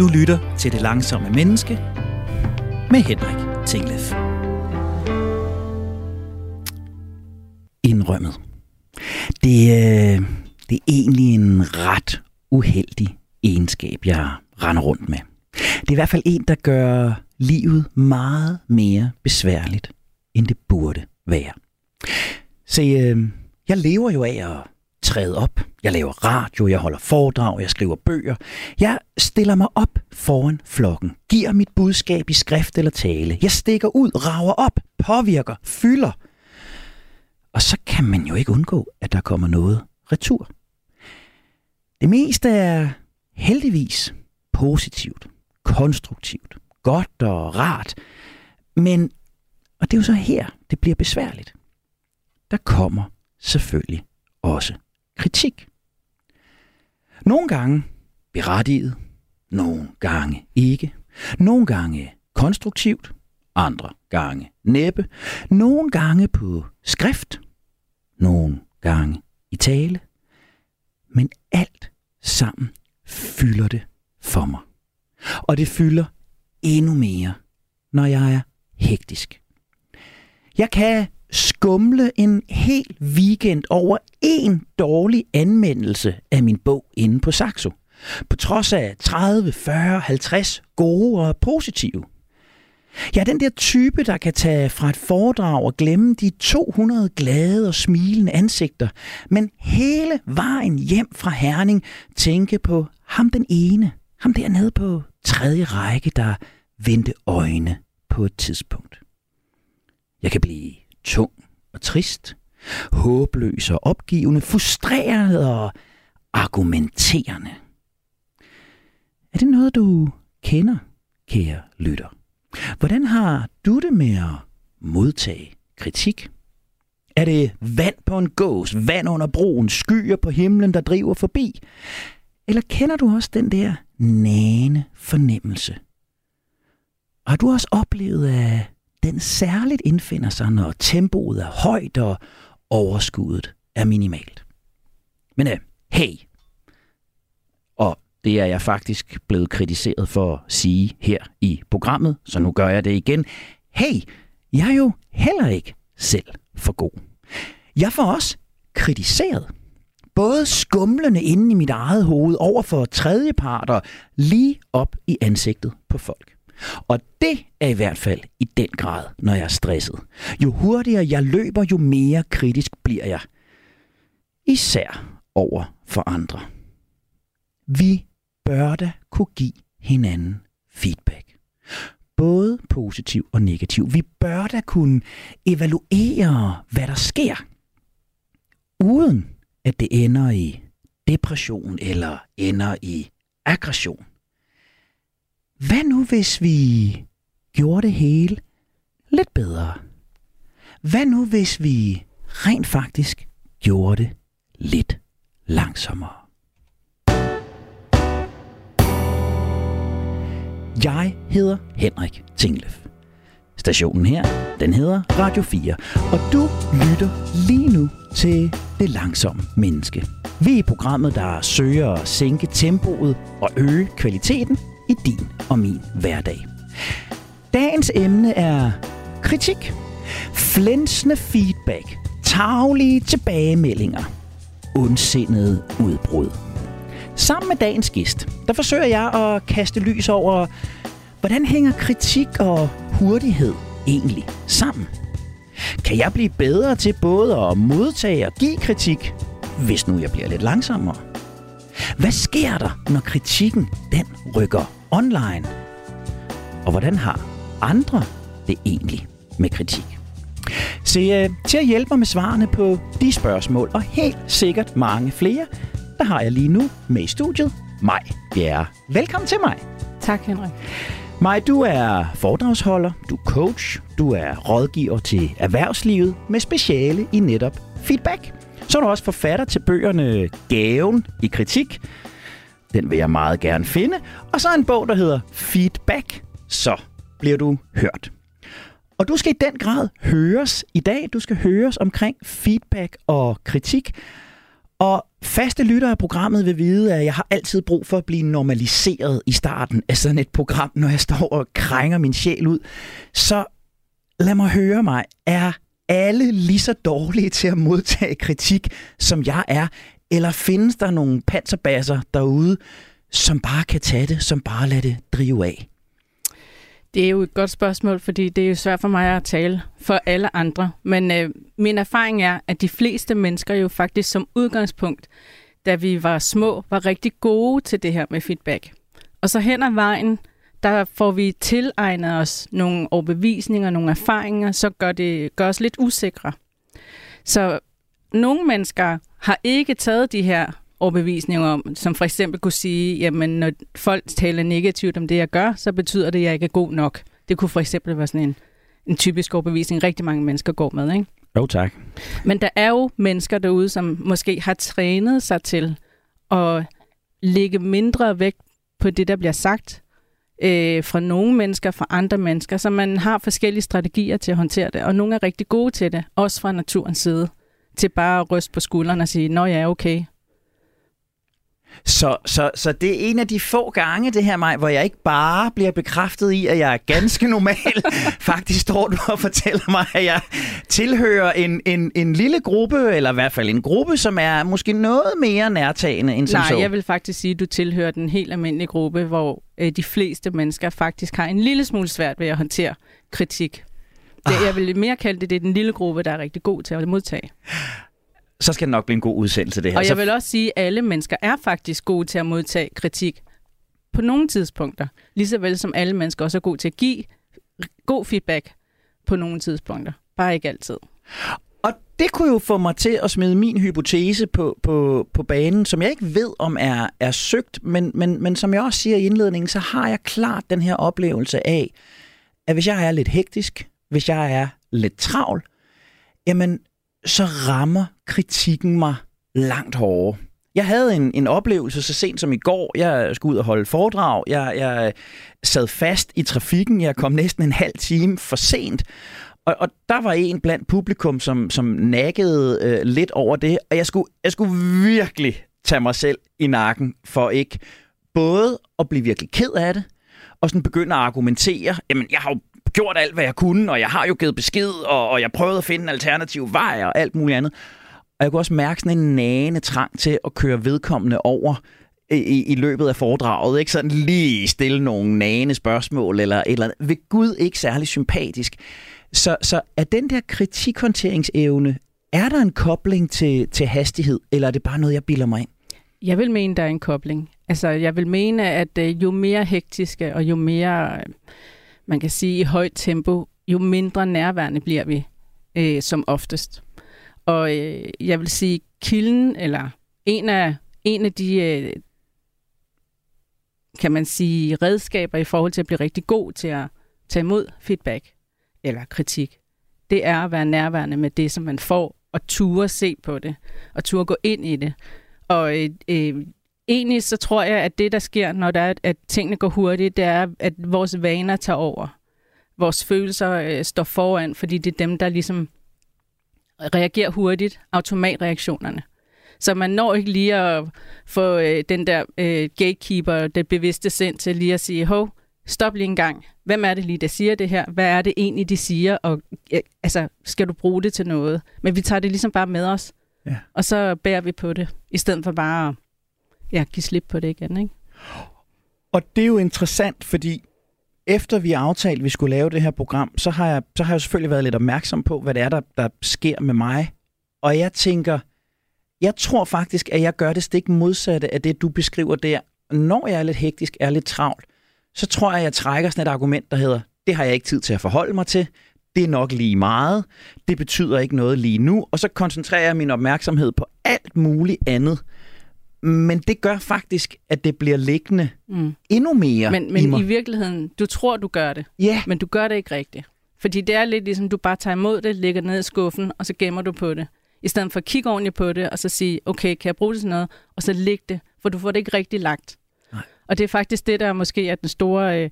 Du lytter til Det Langsomme Menneske med Henrik Tinglef. Indrømmet. Det, øh, det er egentlig en ret uheldig egenskab, jeg render rundt med. Det er i hvert fald en, der gør livet meget mere besværligt, end det burde være. Se, øh, jeg lever jo af at træde op. Jeg laver radio, jeg holder foredrag, jeg skriver bøger. Jeg stiller mig op foran flokken, giver mit budskab i skrift eller tale. Jeg stikker ud, rager op, påvirker, fylder. Og så kan man jo ikke undgå, at der kommer noget retur. Det meste er heldigvis positivt, konstruktivt, godt og rart. Men, og det er jo så her, det bliver besværligt. Der kommer selvfølgelig også kritik. Nogle gange berettiget, nogle gange ikke, nogle gange konstruktivt, andre gange næppe, nogle gange på skrift, nogle gange i tale, men alt sammen fylder det for mig. Og det fylder endnu mere, når jeg er hektisk. Jeg kan skumle en hel weekend over en dårlig anmeldelse af min bog inde på Saxo. På trods af 30, 40, 50 gode og positive. Jeg er den der type, der kan tage fra et foredrag og glemme de 200 glade og smilende ansigter, men hele vejen hjem fra Herning tænke på ham den ene, ham dernede på tredje række, der vendte øjne på et tidspunkt. Jeg kan blive tung og trist, håbløs og opgivende, frustreret og argumenterende. Er det noget, du kender, kære lytter? Hvordan har du det med at modtage kritik? Er det vand på en gås, vand under broen, skyer på himlen, der driver forbi? Eller kender du også den der nane fornemmelse? Har du også oplevet, at den særligt indfinder sig, når tempoet er højt og overskuddet er minimalt? Men uh, hey, og det er jeg faktisk blevet kritiseret for at sige her i programmet, så nu gør jeg det igen. Hey, jeg er jo heller ikke selv for god. Jeg får også kritiseret. Både skumlende inde i mit eget hoved over for tredjeparter, lige op i ansigtet på folk. Og det er i hvert fald i den grad, når jeg er stresset. Jo hurtigere jeg løber, jo mere kritisk bliver jeg. Især over for andre. Vi bør da kunne give hinanden feedback. Både positiv og negativ. Vi bør da kunne evaluere, hvad der sker, uden at det ender i depression eller ender i aggression. Hvad nu, hvis vi gjorde det hele lidt bedre? Hvad nu, hvis vi rent faktisk gjorde det lidt langsommere? Jeg hedder Henrik Tinglef. Stationen her, den hedder Radio 4, og du lytter lige nu til Det Langsomme Menneske. Vi er programmet, der søger at sænke tempoet og øge kvaliteten i din og min hverdag. Dagens emne er kritik, flænsende feedback, taglige tilbagemeldinger, ondsindede udbrud. Sammen med dagens gæst, der forsøger jeg at kaste lys over, hvordan hænger kritik og hurtighed egentlig sammen? Kan jeg blive bedre til både at modtage og give kritik, hvis nu jeg bliver lidt langsommere? Hvad sker der, når kritikken den rykker online? Og hvordan har andre det egentlig med kritik? Se, uh, til at hjælpe mig med svarene på de spørgsmål, og helt sikkert mange flere, der har jeg lige nu med i studiet Maj Bjerre. Velkommen til mig. Tak, Henrik. Maj, du er foredragsholder, du er coach, du er rådgiver til erhvervslivet med speciale i netop feedback. Så er du også forfatter til bøgerne Gaven i kritik. Den vil jeg meget gerne finde. Og så en bog, der hedder Feedback. Så bliver du hørt. Og du skal i den grad høres i dag. Du skal høres omkring feedback og kritik. Og faste lyttere af programmet vil vide, at jeg har altid brug for at blive normaliseret i starten af sådan et program, når jeg står og krænger min sjæl ud. Så lad mig høre mig. Er alle lige så dårlige til at modtage kritik, som jeg er? Eller findes der nogle panserbasser derude, som bare kan tage det, som bare lader det drive af? Det er jo et godt spørgsmål, fordi det er jo svært for mig at tale for alle andre. Men øh, min erfaring er, at de fleste mennesker jo faktisk som udgangspunkt, da vi var små, var rigtig gode til det her med feedback. Og så hen ad vejen, der får vi tilegnet os nogle overbevisninger, nogle erfaringer, så gør det gør os lidt usikre. Så nogle mennesker har ikke taget de her overbevisninger om, som for eksempel kunne sige, jamen når folk taler negativt om det, jeg gør, så betyder det, at jeg ikke er god nok. Det kunne for eksempel være sådan en, en typisk overbevisning, rigtig mange mennesker går med, ikke? Jo, tak. Men der er jo mennesker derude, som måske har trænet sig til at lægge mindre vægt på det, der bliver sagt øh, fra nogle mennesker, fra andre mennesker, så man har forskellige strategier til at håndtere det, og nogle er rigtig gode til det, også fra naturens side, til bare at ryste på skuldrene og sige, nå ja, okay, så, så, så det er en af de få gange, det her mig, hvor jeg ikke bare bliver bekræftet i, at jeg er ganske normal. Faktisk står du og fortæller mig, at jeg tilhører en, en, en lille gruppe, eller i hvert fald en gruppe, som er måske noget mere nærtagende end som Nej, så. jeg vil faktisk sige, at du tilhører den helt almindelige gruppe, hvor øh, de fleste mennesker faktisk har en lille smule svært ved at håndtere kritik. Det. Jeg vil mere kalde det, det er den lille gruppe, der er rigtig god til at modtage så skal det nok blive en god udsendelse, det her. Og jeg vil også sige, at alle mennesker er faktisk gode til at modtage kritik på nogle tidspunkter. Ligeså vel som alle mennesker også er gode til at give god feedback på nogle tidspunkter. Bare ikke altid. Og det kunne jo få mig til at smide min hypotese på, på, på banen, som jeg ikke ved, om er, er søgt, men, men, men som jeg også siger i indledningen, så har jeg klart den her oplevelse af, at hvis jeg er lidt hektisk, hvis jeg er lidt travl, jamen så rammer kritikken mig langt hårdere. Jeg havde en, en oplevelse så sent som i går. Jeg skulle ud og holde foredrag. Jeg, jeg sad fast i trafikken. Jeg kom næsten en halv time for sent. Og, og der var en blandt publikum, som, som nakkede øh, lidt over det. Og jeg skulle, jeg skulle virkelig tage mig selv i nakken for ikke både at blive virkelig ked af det, og sådan begynde at argumentere. Jamen, jeg har jo gjort alt, hvad jeg kunne, og jeg har jo givet besked, og, og jeg prøvede at finde en alternativ vej og alt muligt andet. Og jeg kunne også mærke sådan en nagende trang til at køre vedkommende over i, i løbet af foredraget. Ikke sådan lige stille nogle nane spørgsmål eller et eller andet. Ved Gud ikke særlig sympatisk. Så, så er den der kritikhåndteringsevne, er der en kobling til, til hastighed, eller er det bare noget, jeg bilder mig ind? Jeg vil mene, der er en kobling. Altså, jeg vil mene, at øh, jo mere hektiske og jo mere, øh, man kan sige, i højt tempo, jo mindre nærværende bliver vi øh, som oftest. Og øh, jeg vil sige, kilden, eller en af, en af de, øh, kan man sige, redskaber i forhold til at blive rigtig god til at tage imod feedback eller kritik, det er at være nærværende med det, som man får, og ture se på det, og ture gå ind i det. Og øh, øh, egentlig så tror jeg, at det, der sker, når der er, at tingene går hurtigt, det er, at vores vaner tager over. Vores følelser øh, står foran, fordi det er dem, der ligesom reagerer hurtigt, automatreaktionerne. Så man når ikke lige at få øh, den der øh, gatekeeper, det bevidste sind til lige at sige, hov, stop lige en gang. Hvem er det lige, der siger det her? Hvad er det egentlig, de siger? Og øh, altså, skal du bruge det til noget? Men vi tager det ligesom bare med os. Ja. Og så bærer vi på det, i stedet for bare at ja, give slip på det igen. Ikke? Og det er jo interessant, fordi efter vi aftalte, at vi skulle lave det her program, så har, jeg, så har jeg selvfølgelig været lidt opmærksom på, hvad det er, der, der sker med mig. Og jeg tænker, jeg tror faktisk, at jeg gør det stik modsatte af det, du beskriver der. Når jeg er lidt hektisk, er lidt travlt, så tror jeg, at jeg trækker sådan et argument, der hedder, det har jeg ikke tid til at forholde mig til. Det er nok lige meget. Det betyder ikke noget lige nu. Og så koncentrerer jeg min opmærksomhed på alt muligt andet. Men det gør faktisk, at det bliver liggende mm. endnu mere Men, men i, mig. i virkeligheden, du tror, du gør det. Yeah. Men du gør det ikke rigtigt. Fordi det er lidt ligesom, du bare tager imod det, lægger det ned i skuffen, og så gemmer du på det. I stedet for at kigge ordentligt på det, og så sige, okay, kan jeg bruge det til noget? Og så lægge det, for du får det ikke rigtig lagt. Nej. Og det er faktisk det, der måske er den store øh,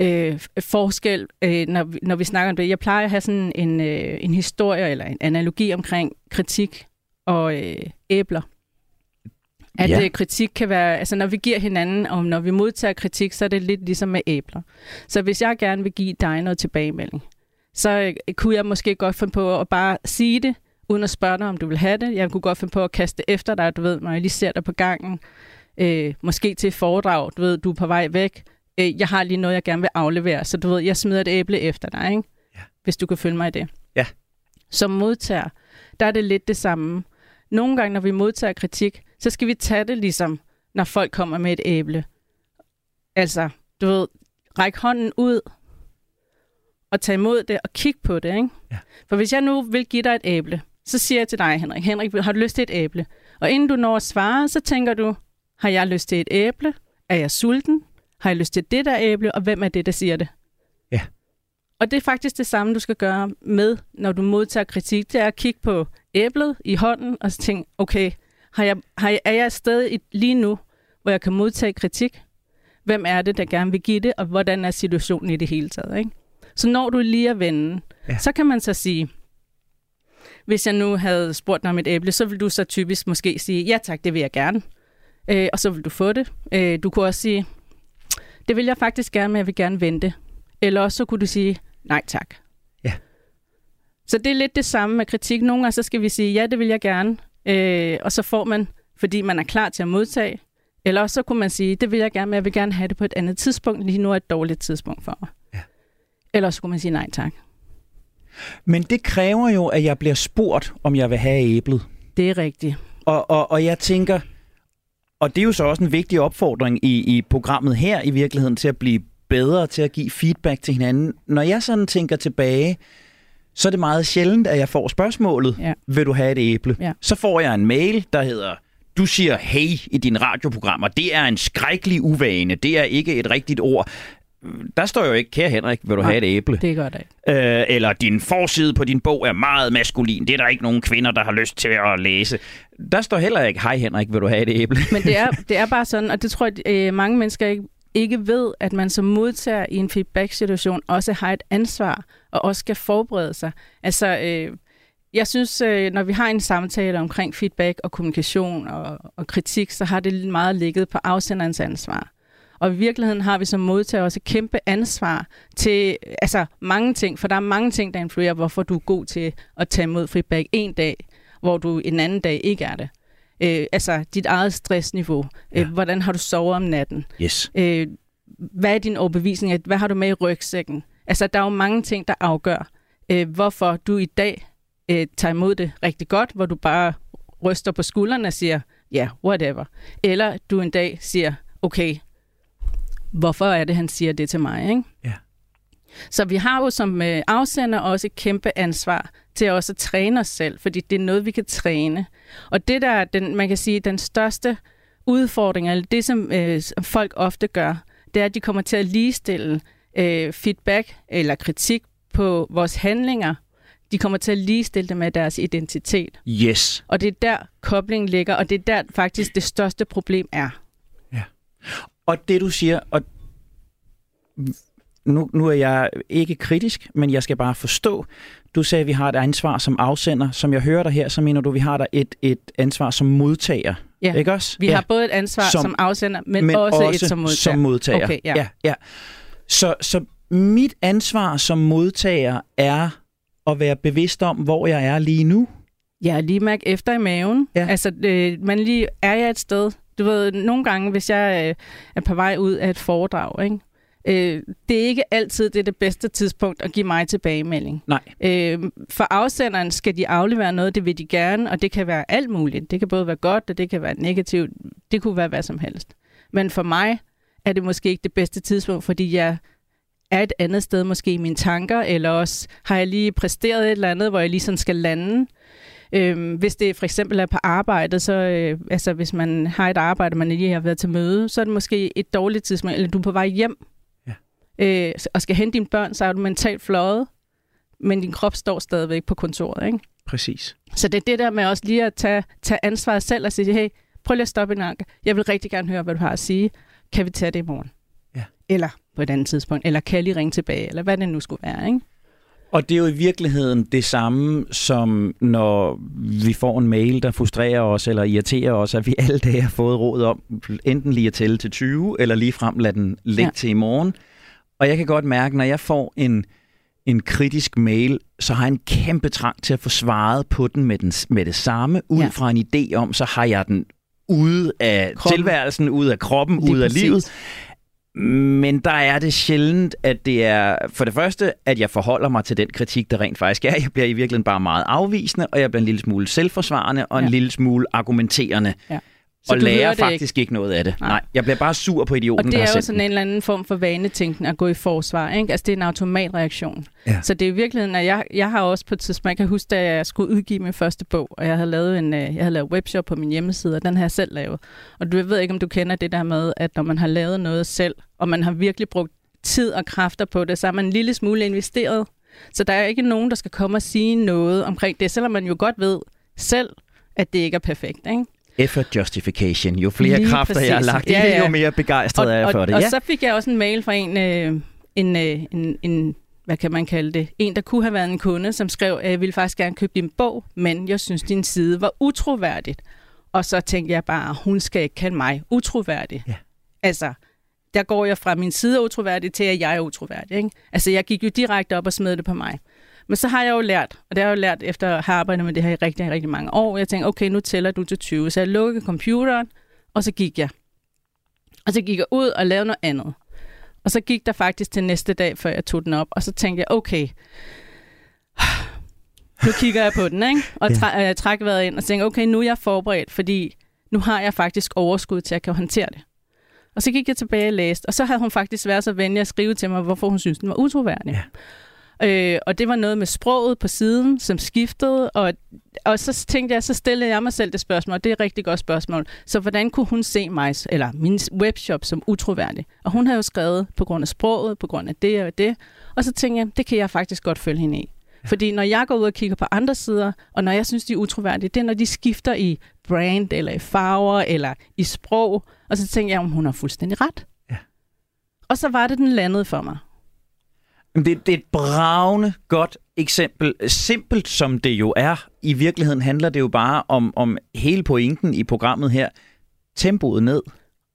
øh, forskel, øh, når, vi, når vi snakker om det. Jeg plejer at have sådan en, øh, en historie eller en analogi omkring kritik og øh, æbler. At Ja. ja. kritik kan være, altså når vi giver hinanden, og når vi modtager kritik, så er det lidt ligesom med æbler. Så hvis jeg gerne vil give dig noget tilbagemelding, så øh, kunne jeg måske godt finde på at bare sige det, uden at spørge dig, om du vil have det. Jeg kunne godt finde på at kaste det efter dig, du ved, når jeg lige ser dig på gangen. Øh, måske til et foredrag, du ved, du er på vej væk. Øh, jeg har lige noget, jeg gerne vil aflevere, så du ved, jeg smider et æble efter dig, ikke? Ja. hvis du kan følge mig i det. Ja. Som modtager, der er det lidt det samme. Nogle gange, når vi modtager kritik, så skal vi tage det ligesom, når folk kommer med et æble. Altså, du ved, ræk hånden ud og tage imod det og kigge på det, ikke? Ja. For hvis jeg nu vil give dig et æble, så siger jeg til dig, Henrik, Henrik, har du lyst til et æble? Og inden du når at svare, så tænker du, har jeg lyst til et æble? Er jeg sulten? Har jeg lyst til det der æble? Og hvem er det, der siger det? Ja. Og det er faktisk det samme, du skal gøre med, når du modtager kritik. Det er at kigge på æblet i hånden og så tænke, okay, har jeg, har jeg, er jeg i, lige nu, hvor jeg kan modtage kritik? Hvem er det, der gerne vil give det, og hvordan er situationen i det hele taget? Ikke? Så når du lige at vende, ja. så kan man så sige, hvis jeg nu havde spurgt dig om et æble, så vil du så typisk måske sige, ja tak, det vil jeg gerne. Øh, og så vil du få det. Øh, du kunne også sige, det vil jeg faktisk gerne, men jeg vil gerne vente. Eller også så kunne du sige, nej tak. Så det er lidt det samme med kritik. Nogle gange så skal vi sige, ja, det vil jeg gerne. Øh, og så får man, fordi man er klar til at modtage. Eller også så kunne man sige, det vil jeg gerne, men jeg vil gerne have det på et andet tidspunkt. Lige nu er et dårligt tidspunkt for mig. Ja. Eller også kunne man sige, nej tak. Men det kræver jo, at jeg bliver spurgt, om jeg vil have æblet. Det er rigtigt. Og, og, og jeg tænker, og det er jo så også en vigtig opfordring i, i programmet her i virkeligheden, til at blive bedre til at give feedback til hinanden. Når jeg sådan tænker tilbage, så er det meget sjældent, at jeg får spørgsmålet, Ja. vil du have et æble? Ja. Så får jeg en mail, der hedder, du siger hey i din radioprogram, og det er en skrækkelig uvane, det er ikke et rigtigt ord. Der står jo ikke, kære Henrik, vil du Nej. have et æble? Det er godt af. Øh, eller din forside på din bog er meget maskulin. Det er der ikke nogen kvinder, der har lyst til at læse. Der står heller ikke, hej Henrik, vil du have et æble? Men det er, det er bare sådan, og det tror jeg, øh, mange mennesker ikke, ikke ved, at man som modtager i en feedback-situation også har et ansvar, og også skal forberede sig. Altså, øh, jeg synes, øh, når vi har en samtale omkring feedback og kommunikation og, og kritik, så har det meget ligget på afsenderens ansvar. Og i virkeligheden har vi som modtager også et kæmpe ansvar til altså mange ting, for der er mange ting, der influerer, hvorfor du er god til at tage imod feedback en dag, hvor du en anden dag ikke er det. Øh, altså dit eget stressniveau. Ja. Øh, hvordan har du sovet om natten? Yes. Øh, hvad er din overbevisning? Hvad har du med i rygsækken? Altså, der er jo mange ting, der afgør, øh, hvorfor du i dag øh, tager imod det rigtig godt, hvor du bare ryster på skuldrene og siger, ja, yeah, whatever. Eller du en dag siger, okay, hvorfor er det, han siger det til mig? Ikke? Ja. Så vi har jo som øh, afsender også et kæmpe ansvar til også at træne os selv, fordi det er noget, vi kan træne. Og det der, er den, man kan sige, den største udfordring, eller det som øh, folk ofte gør, det er, at de kommer til at ligestille øh, feedback eller kritik på vores handlinger. De kommer til at ligestille det med deres identitet. Yes. Og det er der koblingen ligger, og det er der faktisk det største problem er. Og det du siger, og nu, nu er jeg ikke kritisk, men jeg skal bare forstå. Du sagde, at vi har et ansvar som afsender. Som jeg hører dig her, så mener du, at vi har der et, et ansvar som modtager. Ja. Ikke også? Vi ja. har både et ansvar Som- som, afsender, men, men også, også et som modtager. Som modtager. Okay, ja. ja, ja. Så, så mit ansvar som modtager er at være bevidst om, hvor jeg er lige nu. Ja, lige mærke efter i maven. Ja. Altså, øh, man lige, er jeg et sted? Du ved, nogle gange, hvis jeg øh, er på vej ud af et foredrag, ikke? Øh, det er ikke altid det, er det bedste tidspunkt at give mig tilbagemelding. Nej. Øh, for afsenderen skal de aflevere noget, det vil de gerne, og det kan være alt muligt. Det kan både være godt, og det kan være negativt. Det kunne være hvad som helst. Men for mig er det måske ikke det bedste tidspunkt, fordi jeg er et andet sted måske i mine tanker, eller også har jeg lige præsteret et eller andet, hvor jeg lige sådan skal lande. Øhm, hvis det for eksempel er på arbejde, så øh, altså hvis man har et arbejde, man lige har været til møde, så er det måske et dårligt tidspunkt, eller du er på vej hjem. Øh, og skal hente dine børn, så er du mentalt fløjet, men din krop står stadigvæk på kontoret. Ikke? Præcis. Så det er det der med også lige at tage, tage ansvaret selv og sige, hey, prøv lige at stoppe en gang. Jeg vil rigtig gerne høre, hvad du har at sige. Kan vi tage det i morgen? Ja. Eller på et andet tidspunkt. Eller kan jeg lige ringe tilbage? Eller hvad det nu skulle være, ikke? Og det er jo i virkeligheden det samme, som når vi får en mail, der frustrerer os eller irriterer os, at vi alle dage har fået råd om enten lige at tælle til 20, eller lige frem lade den ligge ja. til i morgen. Og jeg kan godt mærke, når jeg får en, en kritisk mail, så har jeg en kæmpe trang til at få svaret på den med, den, med det samme, ud ja. fra en idé om, så har jeg den ude af kroppen. tilværelsen, ud af kroppen, Lige ud af præcis. livet. Men der er det sjældent, at det er for det første, at jeg forholder mig til den kritik, der rent faktisk er. Jeg bliver i virkeligheden bare meget afvisende, og jeg bliver en lille smule selvforsvarende og en ja. lille smule argumenterende. Ja. Så og lærer faktisk ikke. ikke noget af det. Nej. Nej, jeg bliver bare sur på idioten, Og det er jo sådan en eller anden form for vanetænkning at gå i forsvar. Ikke? Altså det er en automatreaktion. Ja. Så det er i virkeligheden, at jeg, jeg har også på et tidspunkt, jeg kan huske, da jeg skulle udgive min første bog, og jeg havde lavet en øh, jeg havde lavet webshop på min hjemmeside, og den har jeg selv lavet. Og du ved ikke, om du kender det der med, at når man har lavet noget selv, og man har virkelig brugt tid og kræfter på det, så er man en lille smule investeret. Så der er ikke nogen, der skal komme og sige noget omkring det, selvom man jo godt ved selv, at det ikke er perfekt. Ikke? Effort justification. Jo flere Lige kræfter præcis. jeg har lagt i ja, ja. jo mere begejstret og, er jeg for og, det. Og ja. så fik jeg også en mail fra en, øh, en, øh, en, en, hvad kan man kalde det, en, der kunne have været en kunde, som skrev, at jeg ville faktisk gerne købe din bog, men jeg synes, din side var utroværdigt. Og så tænkte jeg bare, hun skal ikke kalde mig utroværdig. Ja. Altså, der går jeg fra min side utroværdig til, at jeg er utroværdig. Ikke? Altså, jeg gik jo direkte op og smed det på mig. Men så har jeg jo lært, og det har jeg jo lært efter at have arbejdet med det her i rigtig, rigtig mange år. Jeg tænkte, okay, nu tæller du til 20. Så jeg lukkede computeren, og så gik jeg. Og så gik jeg ud og lavede noget andet. Og så gik der faktisk til næste dag, før jeg tog den op. Og så tænkte jeg, okay, nu kigger jeg på den, ikke? Og tra- jeg trækker vejret ind og tænkte, okay, nu er jeg forberedt, fordi nu har jeg faktisk overskud til, at jeg kan håndtere det. Og så gik jeg tilbage og læste, og så havde hun faktisk været så venlig at skrive til mig, hvorfor hun synes, den var utroværdig. Ja. Øh, og det var noget med sproget på siden, som skiftede, og, og så tænkte jeg, så stillede jeg mig selv det spørgsmål, og det er et rigtig godt spørgsmål. Så hvordan kunne hun se mig, eller min webshop, som utroværdig? Og hun havde jo skrevet på grund af sproget, på grund af det og det, og så tænkte jeg, det kan jeg faktisk godt følge hende i. Fordi når jeg går ud og kigger på andre sider, og når jeg synes, de er utroværdige, det er, når de skifter i brand, eller i farver, eller i sprog, og så tænker jeg, om hun har fuldstændig ret. Ja. Og så var det, den landede for mig. Det, det er et bravende godt eksempel. Simpelt som det jo er. I virkeligheden handler det jo bare om, om hele pointen i programmet her. Tempoet ned.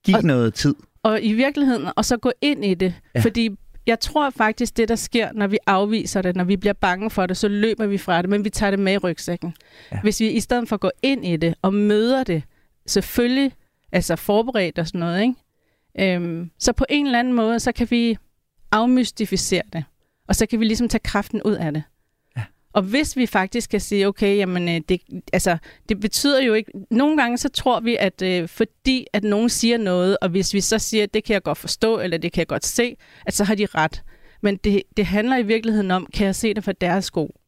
Giv og, noget tid. Og i virkeligheden, og så gå ind i det. Ja. Fordi jeg tror faktisk, det der sker, når vi afviser det, når vi bliver bange for det, så løber vi fra det, men vi tager det med i rygsækken. Ja. Hvis vi i stedet for at gå ind i det og møder det, selvfølgelig, altså forberedt og sådan noget, ikke? Øhm, så på en eller anden måde, så kan vi afmystificere det, og så kan vi ligesom tage kraften ud af det. Ja. Og hvis vi faktisk kan sige, okay, jamen, øh, det, altså, det betyder jo ikke... Nogle gange så tror vi, at øh, fordi at nogen siger noget, og hvis vi så siger, at det kan jeg godt forstå, eller det kan jeg godt se, at så har de ret. Men det, det handler i virkeligheden om, kan jeg se det fra deres sko?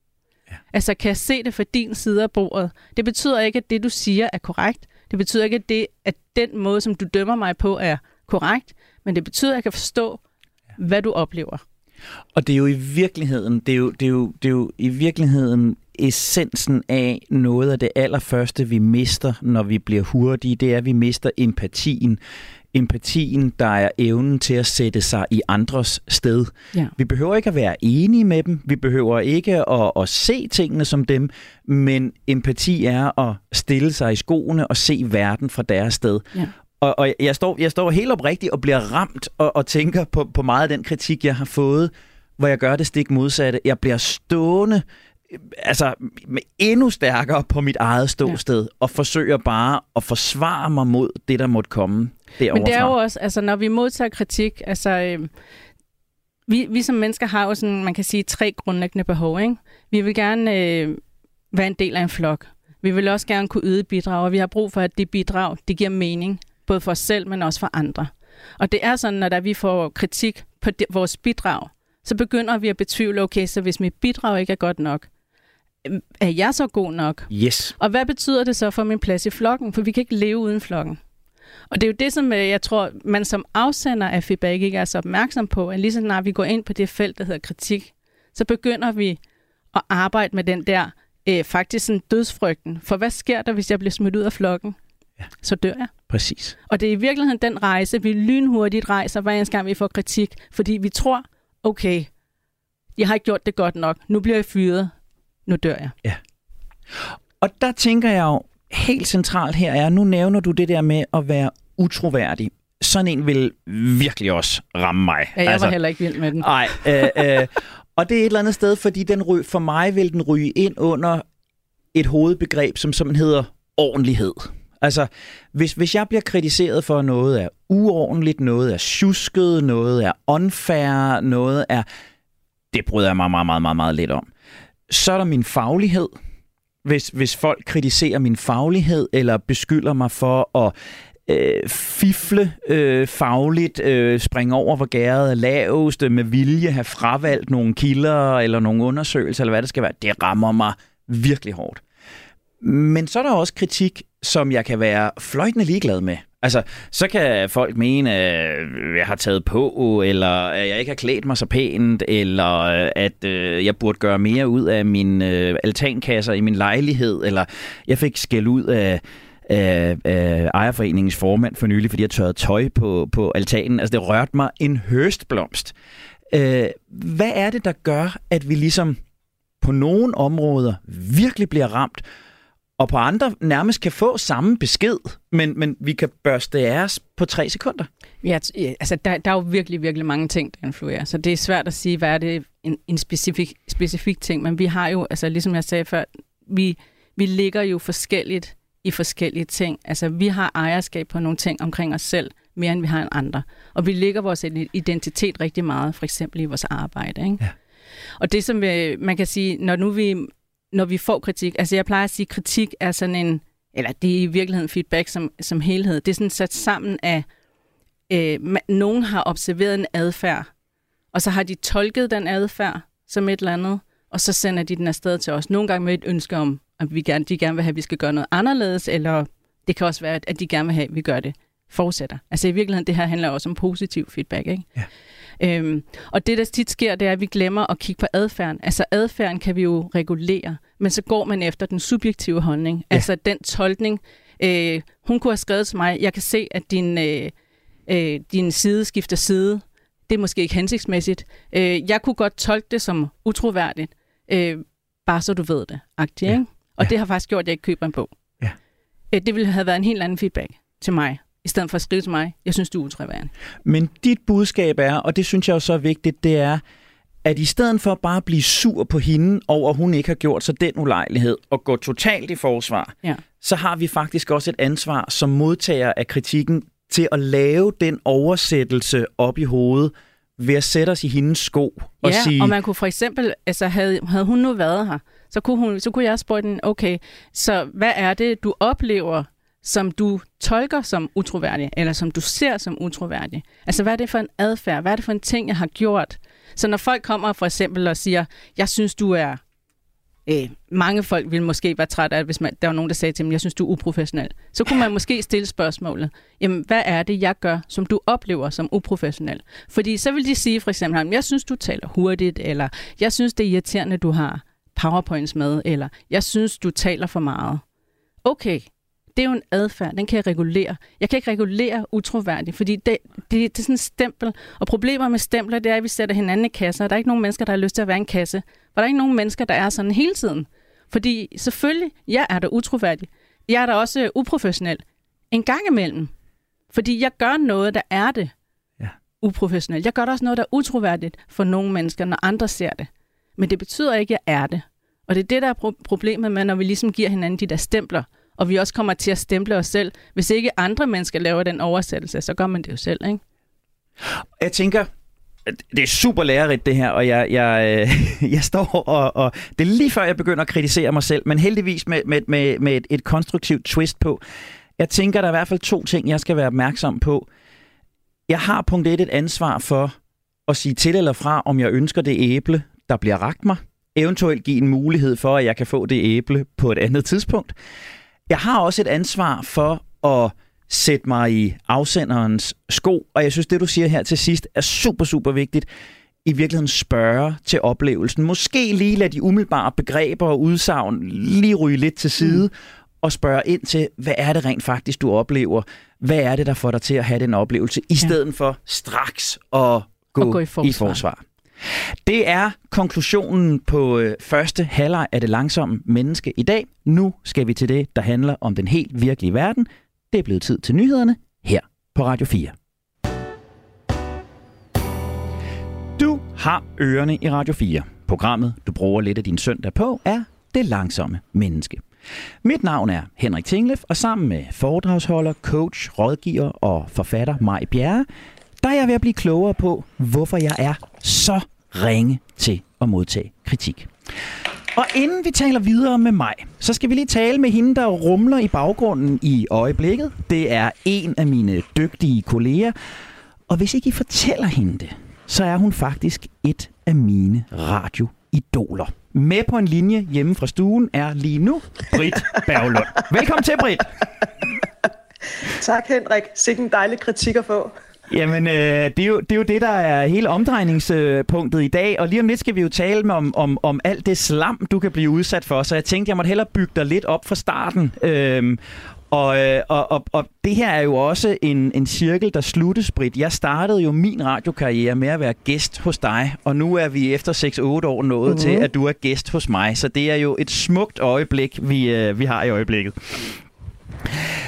Ja. Altså, kan jeg se det fra din side af bordet? Det betyder ikke, at det, du siger, er korrekt. Det betyder ikke, at, det, at den måde, som du dømmer mig på, er korrekt. Men det betyder, at jeg kan forstå, hvad du oplever. Og det er jo i virkeligheden, det er jo, det er jo, det er jo i virkeligheden essensen af noget af det allerførste, vi mister, når vi bliver hurtige, det er, at vi mister empatien. Empatien, der er evnen til at sætte sig i andres sted. Ja. Vi behøver ikke at være enige med dem, vi behøver ikke at, at se tingene som dem, men empati er at stille sig i skoene og se verden fra deres sted. Ja. Og, og jeg, står, jeg står helt oprigtigt og bliver ramt og, og tænker på, på meget af den kritik, jeg har fået, hvor jeg gør det stik modsatte. Jeg bliver stående altså med endnu stærkere på mit eget ståsted ja. og forsøger bare at forsvare mig mod det, der måtte komme derovre Men det er jo også, altså når vi modtager kritik, altså øh, vi, vi som mennesker har jo sådan, man kan sige, tre grundlæggende behov. Ikke? Vi vil gerne øh, være en del af en flok. Vi vil også gerne kunne yde bidrag, og vi har brug for, at det bidrag, det giver mening både for os selv, men også for andre. Og det er sådan, at da vi får kritik på vores bidrag, så begynder vi at betvivle, okay, så hvis mit bidrag ikke er godt nok, øhm, er jeg så god nok? Yes. Og hvad betyder det så for min plads i flokken? For vi kan ikke leve uden flokken. Og det er jo det, som øh, jeg tror, man som afsender af feedback ikke er så opmærksom på, at lige så snart vi går ind på det felt, der hedder kritik, så begynder vi at arbejde med den der øh, faktisk sådan dødsfrygten. For hvad sker der, hvis jeg bliver smidt ud af flokken? Ja. Så dør jeg. Præcis. Og det er i virkeligheden den rejse, vi lynhurtigt rejser, hver eneste gang vi får kritik, fordi vi tror, okay, jeg har ikke gjort det godt nok, nu bliver jeg fyret, nu dør jeg. Og der tænker jeg jo, helt centralt her er, nu nævner du det der med at være utroværdig. Sådan en vil virkelig også ramme mig. Ja, jeg altså, var heller ikke vild med den. Nej, øh, øh, og det er et eller andet sted, fordi den ry, for mig vil den ryge ind under et hovedbegreb, som som hedder ordentlighed. Altså, hvis, hvis jeg bliver kritiseret for, at noget er uordentligt, noget er tjusket, noget er unfair, noget er... Det bryder jeg mig meget, meget, meget, meget lidt om. Så er der min faglighed. Hvis, hvis folk kritiserer min faglighed, eller beskylder mig for at øh, fifle øh, fagligt, øh, springe over, hvor gæret er lavest, øh, med vilje have fravalgt nogle kilder eller nogle undersøgelser, eller hvad det skal være, det rammer mig virkelig hårdt. Men så er der også kritik, som jeg kan være fløjtende ligeglad med. Altså, så kan folk mene, at jeg har taget på, eller at jeg ikke har klædt mig så pænt, eller øh, at øh, jeg burde gøre mere ud af mine altankasser i min lejlighed, eller jeg fik skæld ud af, af, af ejerforeningens formand for nylig, fordi jeg tørrede tøj på, på altanen. Altså, det rørte mig en høstblomst. Øh, hvad er det, der gør, at vi ligesom på nogle områder virkelig bliver ramt, og på andre nærmest kan få samme besked, men, men vi kan børste os på tre sekunder. Ja, altså der, der er jo virkelig, virkelig mange ting, der influerer, så det er svært at sige, hvad er det en, en specifik, specifik ting, men vi har jo, altså ligesom jeg sagde før, vi, vi ligger jo forskelligt i forskellige ting. Altså vi har ejerskab på nogle ting omkring os selv, mere end vi har en andre. Og vi ligger vores identitet rigtig meget, for eksempel i vores arbejde. Ikke? Ja. Og det som vi, man kan sige, når nu vi når vi får kritik. Altså jeg plejer at sige, at kritik er sådan en, eller det er i virkeligheden feedback som, som helhed. Det er sådan sat sammen af, øh, nogen har observeret en adfærd, og så har de tolket den adfærd som et eller andet, og så sender de den afsted til os. Nogle gange med et ønske om, at vi gerne, de gerne vil have, at vi skal gøre noget anderledes, eller det kan også være, at de gerne vil have, at vi gør det fortsætter. Altså i virkeligheden, det her handler også om positiv feedback, ikke? Ja. Øhm, og det, der tit sker, det er, at vi glemmer at kigge på adfærden. Altså adfærden kan vi jo regulere, men så går man efter den subjektive holdning. Ja. Altså den tolkning. Øh, hun kunne have skrevet til mig, jeg kan se, at din, øh, øh, din side skifter side. Det er måske ikke hensigtsmæssigt. Øh, jeg kunne godt tolke det som utroværdigt, øh, bare så du ved det. Agtigt, ja. Og ja. det har faktisk gjort, at jeg ikke køber en bog. Ja. Øh, det ville have været en helt anden feedback til mig i stedet for at skrive til mig, jeg synes, du er utroværende. Men dit budskab er, og det synes jeg jo så er vigtigt, det er, at i stedet for bare at blive sur på hende over, at hun ikke har gjort sig den ulejlighed og gå totalt i forsvar, ja. så har vi faktisk også et ansvar som modtager af kritikken til at lave den oversættelse op i hovedet ved at sætte os i hendes sko og ja, sige... og man kunne for eksempel, altså havde, havde hun nu været her, så kunne, hun, så kunne jeg spørge den, okay, så hvad er det, du oplever som du tolker som utroværdig, eller som du ser som utroværdig. Altså, hvad er det for en adfærd? Hvad er det for en ting, jeg har gjort? Så når folk kommer for eksempel og siger, jeg synes, du er... Øh, mange folk vil måske være træt af, hvis man, der var nogen, der sagde til dem, jeg synes, du er uprofessionel. Så kunne man måske stille spørgsmålet, jamen, hvad er det, jeg gør, som du oplever som uprofessionel? Fordi så vil de sige for eksempel, jeg synes, du taler hurtigt, eller jeg synes, det er irriterende, du har powerpoints med, eller jeg synes, du taler for meget. Okay, det er jo en adfærd, den kan jeg regulere. Jeg kan ikke regulere utroværdigt, fordi det, det, det er sådan en stempel. Og problemer med stempler, det er, at vi sætter hinanden i kasser. Der er ikke nogen mennesker, der har lyst til at være en kasse. For der er ikke nogen mennesker, der er sådan hele tiden. Fordi selvfølgelig, jeg er da utroværdig. Jeg er da også uprofessionel. En gang imellem. Fordi jeg gør noget, der er det ja. uprofessionelt. Jeg gør da også noget, der er utroværdigt for nogle mennesker, når andre ser det. Men det betyder ikke, at jeg er det. Og det er det, der er problemet med, når vi ligesom giver hinanden de der stempler og vi også kommer til at stemple os selv. Hvis ikke andre mennesker laver den oversættelse, så gør man det jo selv, ikke? Jeg tænker, det er super lærerigt det her, og jeg, jeg, øh, jeg står og, og... Det er lige før, jeg begynder at kritisere mig selv, men heldigvis med, med, med, med et, et konstruktivt twist på. Jeg tænker, der er i hvert fald to ting, jeg skal være opmærksom på. Jeg har punkt et et ansvar for at sige til eller fra, om jeg ønsker det æble, der bliver ragt mig. Eventuelt give en mulighed for, at jeg kan få det æble på et andet tidspunkt. Jeg har også et ansvar for at sætte mig i afsenderens sko, og jeg synes, det du siger her til sidst er super, super vigtigt. I virkeligheden spørge til oplevelsen. Måske lige lade de umiddelbare begreber og udsagn lige ryge lidt til side, mm. og spørge ind til, hvad er det rent faktisk, du oplever? Hvad er det, der får dig til at have den oplevelse, i stedet ja. for straks at gå, og gå i forsvar. I forsvar. Det er konklusionen på øh, første halvleg af det langsomme menneske i dag. Nu skal vi til det, der handler om den helt virkelige verden. Det er blevet tid til nyhederne her på Radio 4. Du har ørerne i Radio 4. Programmet, du bruger lidt af din søndag på, er Det Langsomme Menneske. Mit navn er Henrik Tinglef, og sammen med foredragsholder, coach, rådgiver og forfatter Maj Bjerre, der er jeg ved at blive klogere på, hvorfor jeg er så ringe til at modtage kritik. Og inden vi taler videre med mig, så skal vi lige tale med hende, der rumler i baggrunden i øjeblikket. Det er en af mine dygtige kolleger. Og hvis ikke I fortæller hende det, så er hun faktisk et af mine radioidoler. Med på en linje hjemme fra stuen er lige nu Britt Berglund. Velkommen til, Britt. Tak, Henrik. Sikke en dejlig kritik at få. Jamen, øh, det, er jo, det er jo det, der er hele omdrejningspunktet i dag, og lige om lidt skal vi jo tale om, om, om alt det slam, du kan blive udsat for, så jeg tænkte, jeg måtte hellere bygge dig lidt op fra starten. Øhm, og, øh, og, og, og det her er jo også en, en cirkel, der sluttes, Britt. Jeg startede jo min radiokarriere med at være gæst hos dig, og nu er vi efter 6-8 år nået mm-hmm. til, at du er gæst hos mig. Så det er jo et smukt øjeblik, vi, øh, vi har i øjeblikket.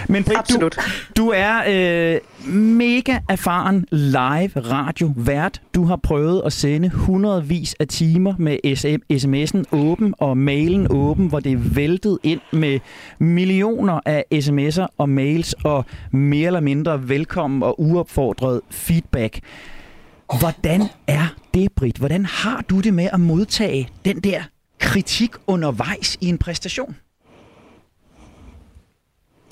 Men Britt, du, du er øh, mega erfaren live radio vært. Du har prøvet at sende hundredvis af timer med sms'en åben og mailen åben, hvor det er væltet ind med millioner af sms'er og mails og mere eller mindre velkommen og uopfordret feedback. Hvordan er det, Britt? Hvordan har du det med at modtage den der kritik undervejs i en præstation?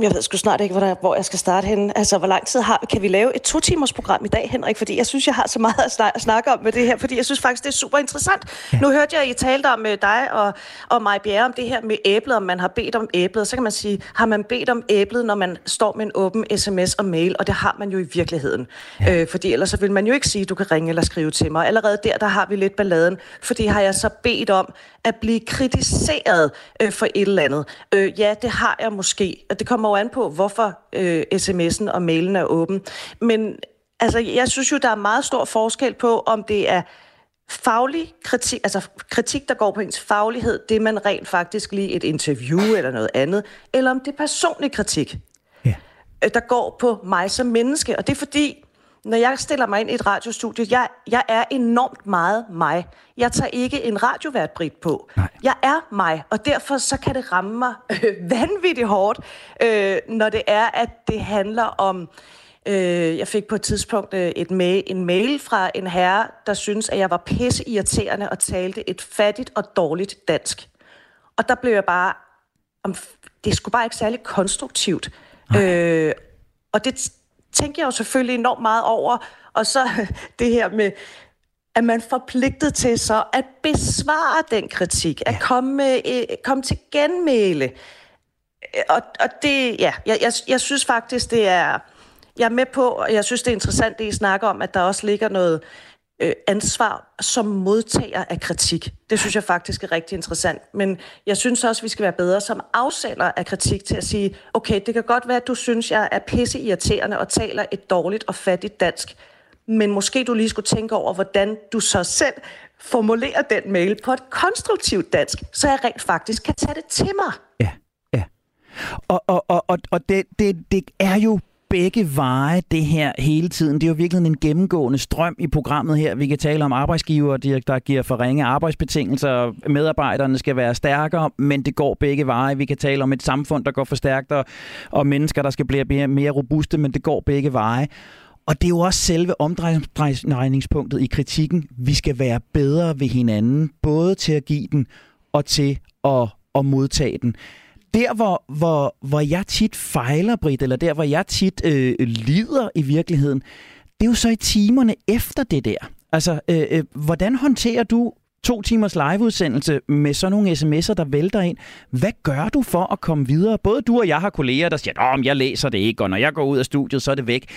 Jeg ved sgu snart ikke, hvor, der, hvor jeg skal starte henne. Altså, hvor lang tid har, kan vi lave et to-timers program i dag, Henrik? Fordi jeg synes, jeg har så meget at, snak, at snakke om med det her, fordi jeg synes faktisk, det er super interessant. Ja. Nu hørte jeg, at I talte om øh, dig og, og mig, Bjerre, om det her med æblet, om man har bedt om æblet. Så kan man sige, har man bedt om æblet, når man står med en åben sms og mail? Og det har man jo i virkeligheden. Ja. Øh, fordi ellers så vil man jo ikke sige, at du kan ringe eller skrive til mig. Allerede der, der har vi lidt balladen. Fordi har jeg så bedt om at blive kritiseret øh, for et eller andet? Øh, ja, det har jeg måske. Og det kommer jo an på, hvorfor øh, sms'en og mailen er åben. Men altså, jeg synes jo, der er meget stor forskel på, om det er faglig kritik, altså kritik, der går på ens faglighed, det man rent faktisk lige et interview eller noget andet, eller om det er personlig kritik, ja. Øh, der går på mig som menneske. Og det er fordi, når jeg stiller mig ind i et radiostudie, jeg, jeg er enormt meget mig. Jeg tager ikke en radiovært på. Nej. Jeg er mig, og derfor så kan det ramme mig øh, vanvittigt hårdt, øh, når det er, at det handler om... Øh, jeg fik på et tidspunkt øh, et mail, en mail fra en herre, der synes, at jeg var pisse irriterende og talte et fattigt og dårligt dansk. Og der blev jeg bare... Om, det skulle bare ikke særlig konstruktivt. Øh, og det, tænker jeg jo selvfølgelig enormt meget over. Og så det her med, at man forpligtet til så at besvare den kritik, at komme, med, øh, komme til genmæle. Og, og det, ja, jeg, jeg, jeg synes faktisk, det er, jeg er med på, og jeg synes, det er interessant, det I snakker om, at der også ligger noget, øh, Øh, ansvar som modtager af kritik. Det synes jeg faktisk er rigtig interessant. Men jeg synes også, vi skal være bedre som afsender af kritik til at sige, okay, det kan godt være, at du synes, jeg er pisse irriterende og taler et dårligt og fattigt dansk. Men måske du lige skulle tænke over, hvordan du så selv formulerer den mail på et konstruktivt dansk, så jeg rent faktisk kan tage det til mig. Ja, ja. Og, og, og, og, og det, det, det er jo begge veje det her hele tiden. Det er jo virkelig en gennemgående strøm i programmet her. Vi kan tale om arbejdsgiver, der giver for ringe arbejdsbetingelser. Medarbejderne skal være stærkere, men det går begge veje. Vi kan tale om et samfund, der går for stærkt, og mennesker, der skal blive mere, mere robuste, men det går begge veje. Og det er jo også selve omdrejningspunktet i kritikken. Vi skal være bedre ved hinanden, både til at give den og til at, at modtage den der, hvor, hvor, hvor jeg tit fejler, Britt, eller der, hvor jeg tit øh, lider i virkeligheden, det er jo så i timerne efter det der. Altså, øh, øh, hvordan håndterer du to timers liveudsendelse med sådan nogle sms'er, der vælter ind. Hvad gør du for at komme videre? Både du og jeg har kolleger, der siger, at jeg læser det ikke, og når jeg går ud af studiet, så er det væk.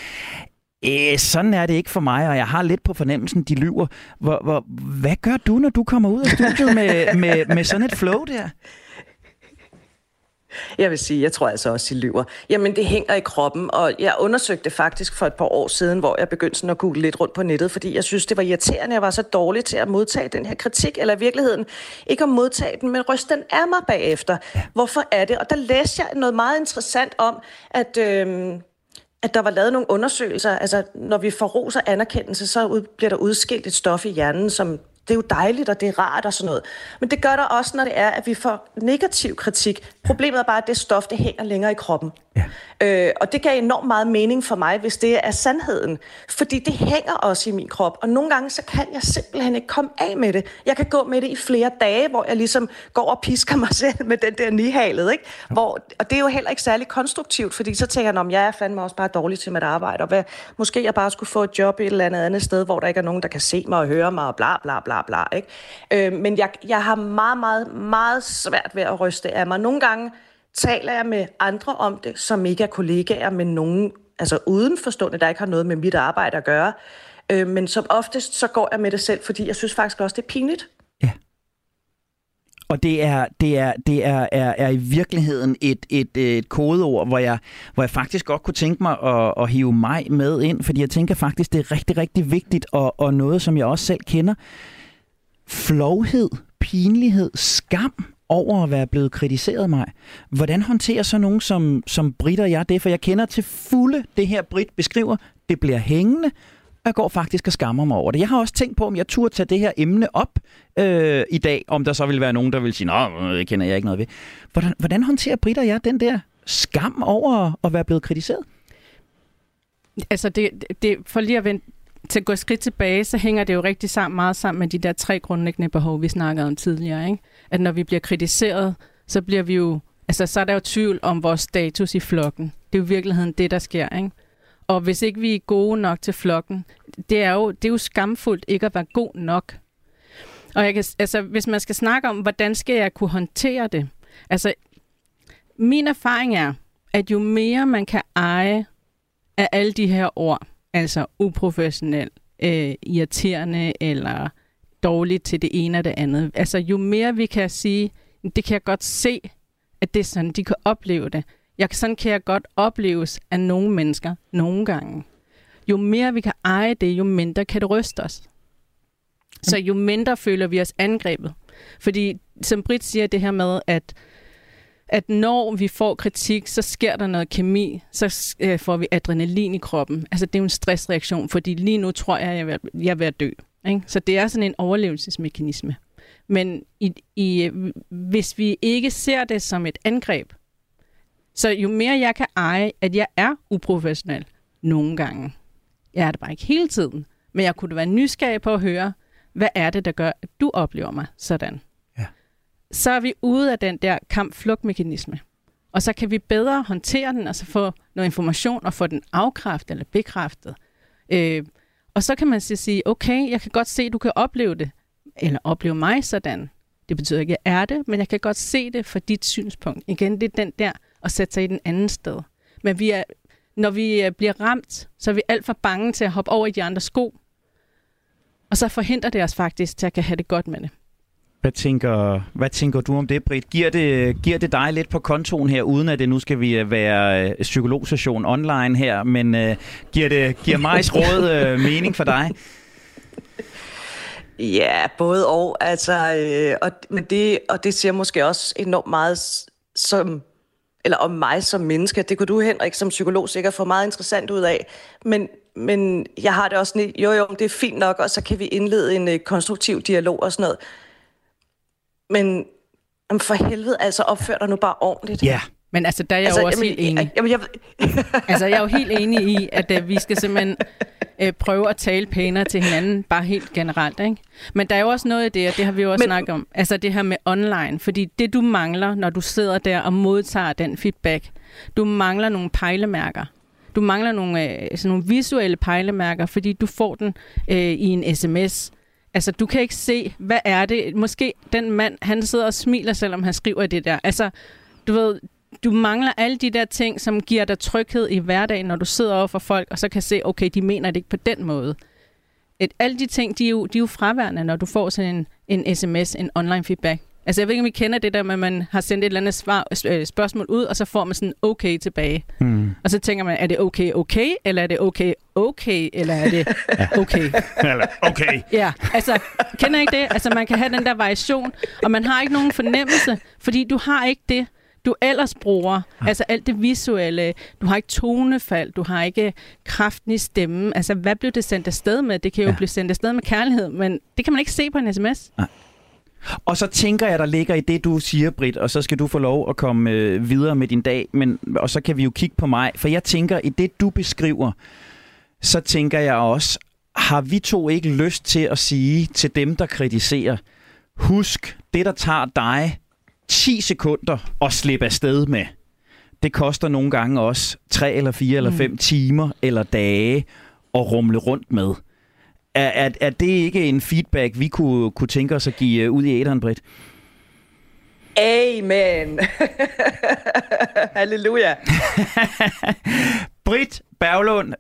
Øh, sådan er det ikke for mig, og jeg har lidt på fornemmelsen, de lyver. Hvor, hvor, hvad gør du, når du kommer ud af studiet med, med, med sådan et flow der? Jeg vil sige, jeg tror altså også, I lyver. Jamen, det hænger i kroppen, og jeg undersøgte faktisk for et par år siden, hvor jeg begyndte sådan at google lidt rundt på nettet, fordi jeg synes, det var irriterende, jeg var så dårlig til at modtage den her kritik, eller i virkeligheden ikke at modtage den, men ryste den af mig bagefter. Ja. Hvorfor er det? Og der læste jeg noget meget interessant om, at... Øh, at der var lavet nogle undersøgelser. Altså, når vi får ros og anerkendelse, så ud, bliver der udskilt et stof i hjernen, som det er jo dejligt, og det er rart og sådan noget. Men det gør der også, når det er, at vi får negativ kritik. Problemet er bare, at det stof, det hænger længere i kroppen. Ja. Øh, og det gav enormt meget mening for mig, hvis det er sandheden. Fordi det hænger også i min krop. Og nogle gange, så kan jeg simpelthen ikke komme af med det. Jeg kan gå med det i flere dage, hvor jeg ligesom går og pisker mig selv med den der nihalet. Ikke? Hvor, og det er jo heller ikke særlig konstruktivt, fordi så tænker jeg, om jeg er fandme også bare dårlig til mit arbejde. Og hvad, måske jeg bare skulle få et job et eller andet andet sted, hvor der ikke er nogen, der kan se mig og høre mig og bla bla bla bla. Ikke? Øh, men jeg, jeg har meget, meget, meget svært ved at ryste af mig. Nogle gange taler jeg med andre om det, som ikke er kollegaer, men nogen altså udenforstående, der ikke har noget med mit arbejde at gøre. Øh, men som oftest, så går jeg med det selv, fordi jeg synes faktisk også, det er pinligt. Ja. Og det er, det er, det er, er, er i virkeligheden et, et, et kodeord, hvor jeg, hvor jeg faktisk godt kunne tænke mig at, at hive mig med ind, fordi jeg tænker faktisk, det er rigtig, rigtig vigtigt, og, og noget, som jeg også selv kender. Flovhed, pinlighed, skam over at være blevet kritiseret mig. Hvordan håndterer så nogen som, som Brit og jeg det? For jeg kender til fulde det her, Brit beskriver. Det bliver hængende, og jeg går faktisk og skammer mig over det. Jeg har også tænkt på, om jeg turde tage det her emne op øh, i dag, om der så vil være nogen, der vil sige, nej, det kender jeg ikke noget ved. Hvordan, hvordan håndterer Brit og jeg den der skam over at være blevet kritiseret? Altså, det, det, for lige at vende til at gå et skridt tilbage, så hænger det jo rigtig sammen, meget sammen med de der tre grundlæggende behov, vi snakkede om tidligere. Ikke? At når vi bliver kritiseret, så bliver vi jo, altså så er der jo tvivl om vores status i flokken. Det er jo i virkeligheden det, der sker. Ikke? Og hvis ikke vi er gode nok til flokken, det er jo, det er jo skamfuldt ikke at være god nok. Og jeg kan, altså, hvis man skal snakke om, hvordan skal jeg kunne håndtere det? Altså, min erfaring er, at jo mere man kan eje af alle de her ord, altså uprofessionel, øh, irriterende eller dårligt til det ene og det andet. Altså jo mere vi kan sige, det kan jeg godt se, at det er sådan, de kan opleve det. Jeg, sådan kan jeg godt opleves af nogle mennesker nogle gange. Jo mere vi kan eje det, jo mindre kan det ryste os. Så jo mindre føler vi os angrebet. Fordi som Britt siger det her med, at at når vi får kritik, så sker der noget kemi, så øh, får vi adrenalin i kroppen. Altså det er jo en stressreaktion, fordi lige nu tror jeg, at jeg er ved, jeg er ved at dø. Ikke? Så det er sådan en overlevelsesmekanisme. Men i, i, hvis vi ikke ser det som et angreb, så jo mere jeg kan eje, at jeg er uprofessionel nogle gange, jeg er det bare ikke hele tiden, men jeg kunne være nysgerrig på at høre, hvad er det, der gør, at du oplever mig sådan? Så er vi ude af den der kamp-flugt-mekanisme. Og så kan vi bedre håndtere den, og så få noget information og få den afkræftet eller bekræftet. Øh, og så kan man sige, okay, jeg kan godt se, at du kan opleve det, eller opleve mig sådan. Det betyder ikke, at jeg er det, men jeg kan godt se det fra dit synspunkt. Igen, det er den der at sætte sig i den anden sted. Men vi er, når vi øh, bliver ramt, så er vi alt for bange til at hoppe over i de andre sko. Og så forhindrer det os faktisk til at kan have det godt med det. Hvad tænker, hvad tænker du om det, Britt? Giver det, giver det dig lidt på kontoen her, uden at det nu skal vi øh, være øh, psykologsession online her, men uh, giver det giver mig råd uh, mening for dig? Ja, både og. Altså, øh, og, men det, og det siger måske også enormt meget som, eller om mig som menneske. Det kunne du, Henrik, som psykolog sikkert få meget interessant ud af. Men, men jeg har det også, jo jo, det er fint nok, og så kan vi indlede en uh, konstruktiv dialog og sådan noget. Men om for helvede, altså opfør dig nu bare ordentligt. Ja. Men altså, der er jeg altså, jo også jamen, helt enig. Jamen, jeg... altså, jeg er jo helt enig i, at uh, vi skal simpelthen uh, prøve at tale pænere til hinanden, bare helt generelt. Ikke? Men der er jo også noget i det, og det har vi jo også Men... snakket om, altså det her med online. Fordi det, du mangler, når du sidder der og modtager den feedback, du mangler nogle pejlemærker. Du mangler nogle, uh, sådan nogle visuelle pejlemærker, fordi du får den uh, i en sms, Altså, du kan ikke se, hvad er det? Måske den mand, han sidder og smiler, selvom han skriver det der. Altså, du ved, du mangler alle de der ting, som giver dig tryghed i hverdagen, når du sidder over for folk, og så kan se, okay, de mener det ikke på den måde. Et, alle de ting, de er, jo, de er jo fraværende, når du får sådan en, en sms, en online feedback. Altså jeg ved ikke, om I kender det der med, at man har sendt et eller andet svar, øh, spørgsmål ud, og så får man sådan okay tilbage. Hmm. Og så tænker man, er det okay okay, eller er det okay okay, eller er det okay? Eller, okay. Ja, altså, kender I ikke det? Altså, man kan have den der variation, og man har ikke nogen fornemmelse, fordi du har ikke det, du ellers bruger. Altså alt det visuelle. Du har ikke tonefald, du har ikke kraften i stemmen. Altså, hvad blev det sendt afsted med? Det kan jo Ja. ja. blive sendt afsted med kærlighed, men det kan man ikke se på en sms. Og så tænker jeg, der ligger i det, du siger, Britt, og så skal du få lov at komme øh, videre med din dag, men, og så kan vi jo kigge på mig. For jeg tænker, i det, du beskriver, så tænker jeg også, har vi to ikke lyst til at sige til dem, der kritiserer, husk, det, der tager dig 10 sekunder at slippe afsted med, det koster nogle gange også 3 eller 4 eller 5 timer eller dage at rumle rundt med. Er, er, er det ikke en feedback, vi kunne, kunne tænke os at give øh, ud i æderen, Britt? Amen. Halleluja. Britt Berglund,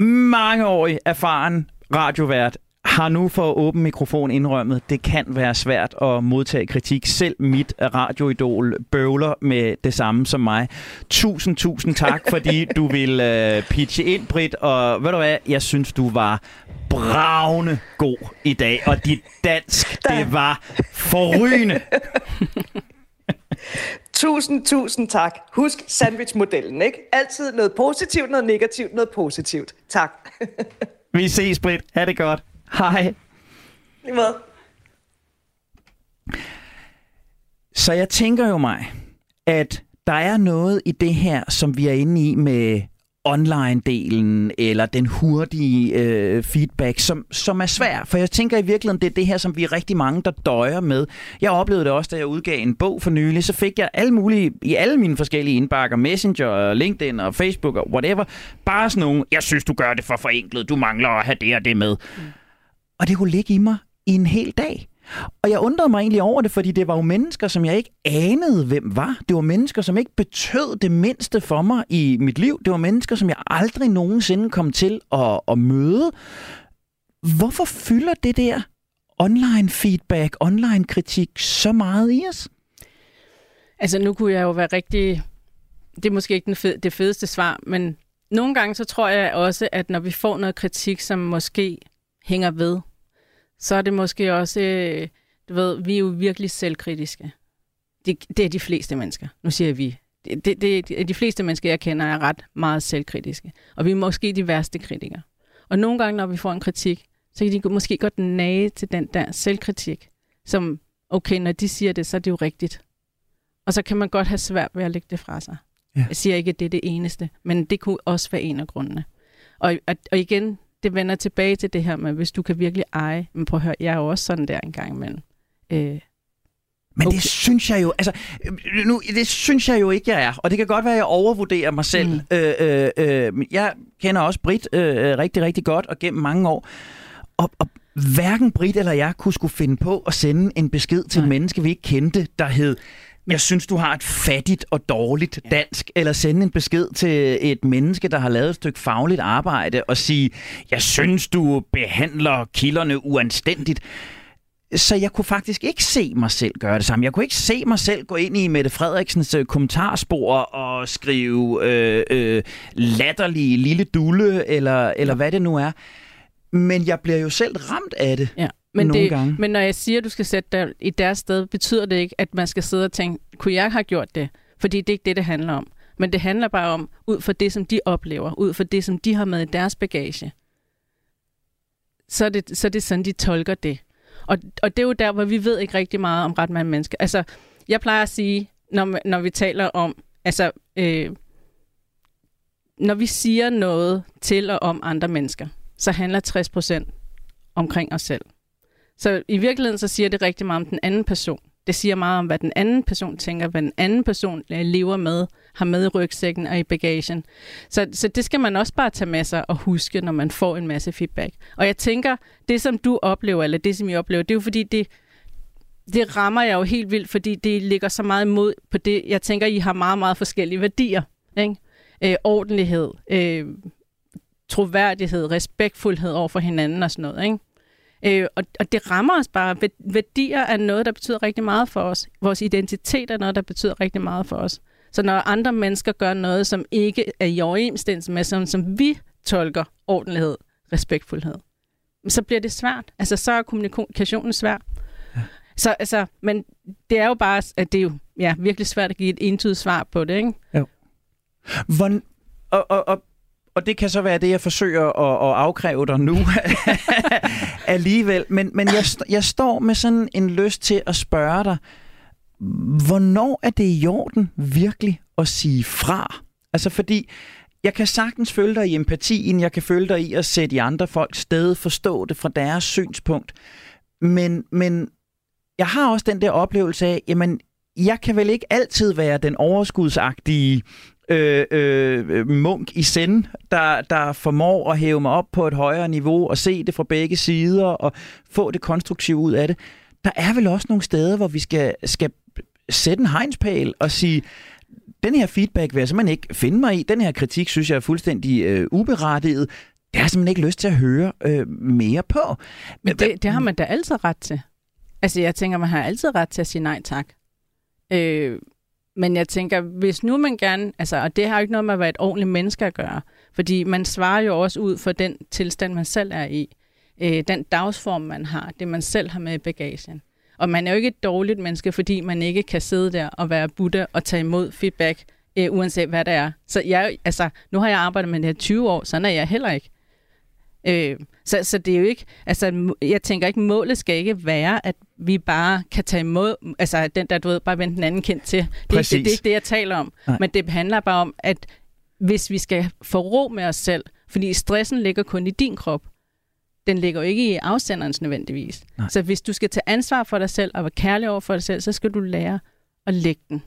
mangeårig erfaren radiovært, har nu for åbne mikrofon indrømmet, det kan være svært at modtage kritik. Selv mit radioidol bøvler med det samme som mig. Tusind, tusind tak, fordi du vil øh, pitche ind, Britt. Og ved du hvad, jeg synes, du var bravende god i dag. Og dit dansk, det var forrygende. Tusind, tusind tak. Husk sandwichmodellen, ikke? Altid noget positivt, noget negativt, noget positivt. Tak. Vi ses, Britt. Ha' det godt. Hej. Måde. Så jeg tænker jo mig, at der er noget i det her, som vi er inde i med online-delen, eller den hurtige øh, feedback, som, som er svær. For jeg tænker i virkeligheden, det er det her, som vi er rigtig mange, der døjer med. Jeg oplevede det også, da jeg udgav en bog for nylig, så fik jeg alle mulige, i alle mine forskellige indbakker, Messenger, LinkedIn og Facebook og whatever, bare sådan nogle, jeg synes, du gør det for forenklet, du mangler at have det og det med. Mm. Og det kunne ligge i mig i en hel dag. Og jeg undrede mig egentlig over det, fordi det var jo mennesker, som jeg ikke anede, hvem var. Det var mennesker, som ikke betød det mindste for mig i mit liv. Det var mennesker, som jeg aldrig nogensinde kom til at, at møde. Hvorfor fylder det der online feedback, online kritik så meget i os? Altså, nu kunne jeg jo være rigtig... Det er måske ikke den fed, det fedeste svar, men nogle gange så tror jeg også, at når vi får noget kritik, som måske hænger ved, så er det måske også... øh, Du ved, vi er jo virkelig selvkritiske. Det, det er de fleste mennesker. Nu siger jeg vi. Det, det, det, de fleste mennesker, jeg kender, er ret meget selvkritiske. Og vi er måske de værste kritikere. Og nogle gange, når vi får en kritik, så kan de måske godt nage til den der selvkritik, som, okay, når de siger det, så er det jo rigtigt. Og så kan man godt have svært ved at lægge det fra sig. Ja. Jeg siger ikke, at det er det eneste, men det kunne også være en af grundene. Og, og, og igen, det vender tilbage til det her med, hvis du kan virkelig eje, men prøv at høre, jeg er jo også sådan der en gang imellem. Øh, Men okay. Det synes jeg jo, altså, øh, nu, det synes jeg jo ikke, jeg er. Og det kan godt være, at jeg overvurderer mig selv. Mm. Øh, øh, øh, jeg kender også Brit øh, rigtig, rigtig godt og gennem mange år. Og, og hverken Brit eller jeg kunne skulle finde på at sende en besked til et Nej. menneske, vi ikke kendte, der hed, jeg synes, du har et fattigt og dårligt dansk, eller sende en besked til et menneske, der har lavet et stykke fagligt arbejde, og sige, jeg synes, du behandler kilderne uanstændigt. Så jeg kunne faktisk ikke se mig selv gøre det samme. Jeg kunne ikke se mig selv gå ind i Mette Frederiksens øh, kommentarspor og skrive øh, øh, latterlige lille dulle, eller, eller hvad det nu er. Men jeg bliver jo selv ramt af det. ja. Men, Nogle det, gange. men når jeg siger, at du skal sætte dig i deres sted, betyder det ikke, at man skal sidde og tænke, kunne jeg have gjort det? Fordi det er ikke det, det handler om. Men det handler bare om, ud fra det, som de oplever, ud fra det, som de har med i deres bagage, så er det, så er det sådan, de tolker det. Og, og det er jo der, hvor vi ved ikke rigtig meget om ret mange mennesker. Altså, jeg plejer at sige, når, når vi taler om, altså, øh, når vi siger noget til og om andre mennesker, så handler 60 procent omkring os selv. Så i virkeligheden så siger det rigtig meget om den anden person. Det siger meget om, hvad den anden person tænker, hvad den anden person øh, lever med, har med i rygsækken og i bagagen. Så, så det skal man også bare tage med sig og huske, når man får en masse feedback. Og jeg tænker, det som du oplever, eller det som jeg oplever, det er jo fordi, det, det rammer jeg jo helt vildt, fordi det ligger så meget imod på det. Jeg tænker, I har meget, meget forskellige værdier. Ikke? Øh, ordentlighed, øh, troværdighed, respektfuldhed over for hinanden og sådan noget. Ikke? Øh, og, og det rammer os bare. Værdier er noget, der betyder rigtig meget for os. Vores identitet er noget, der betyder rigtig meget for os. Så når andre mennesker gør noget, som ikke er i overensstemmelse med, som, som vi tolker ordentlighed, respektfuldhed, så bliver det svært. Altså, så er kommunikationen svær. Ja. Så, altså, men det er jo bare, at det er jo ja, virkelig svært at give et entydigt svar på det, ikke? Jo. Hvor, og, og, og, og det kan så være det, jeg forsøger at, at afkræve dig nu alligevel. Men, men jeg, jeg står med sådan en lyst til at spørge dig, hvornår er det i orden virkelig at sige fra? Altså fordi, jeg kan sagtens følge dig i empatien, jeg kan følge dig i at sætte i andre folks sted, forstå det fra deres synspunkt. Men, men jeg har også den der oplevelse af, jamen, jeg kan vel ikke altid være den overskudsagtige øh, øh, munk i send, der, der formår at hæve mig op på et højere niveau og se det fra begge sider og få det konstruktive ud af det. Der er vel også nogle steder, hvor vi skal, skal sætte en hegnspæl og sige, den her feedback vil jeg simpelthen ikke finde mig i. Den her kritik synes jeg er fuldstændig øh, uberettiget. Det har jeg simpelthen ikke lyst til at høre øh, mere på. Men det, det har man da altid ret til. Altså, jeg tænker, man har altid ret til at sige nej tak. Øh, men jeg tænker, hvis nu man gerne, altså, og det har jo ikke noget med at være et ordentligt menneske at gøre, fordi man svarer jo også ud for den tilstand, man selv er i, øh, den dagsform, man har, det man selv har med i bagagen. Og man er jo ikke et dårligt menneske, fordi man ikke kan sidde der og være Buddha og tage imod feedback, øh, uanset hvad det er. Så jeg, altså, nu har jeg arbejdet med det her 20 år, sådan er jeg heller ikke. Øh, så, så det er jo ikke, altså jeg tænker ikke, målet skal ikke være, at vi bare kan tage imod, altså den der, du ved, bare vende den anden kendt til. Det, det, det, det er ikke det, jeg taler om. Nej. Men det handler bare om, at hvis vi skal få ro med os selv, fordi stressen ligger kun i din krop, den ligger jo ikke i afsenderens nødvendigvis. Nej. Så hvis du skal tage ansvar for dig selv og være kærlig over for dig selv, så skal du lære at lægge den.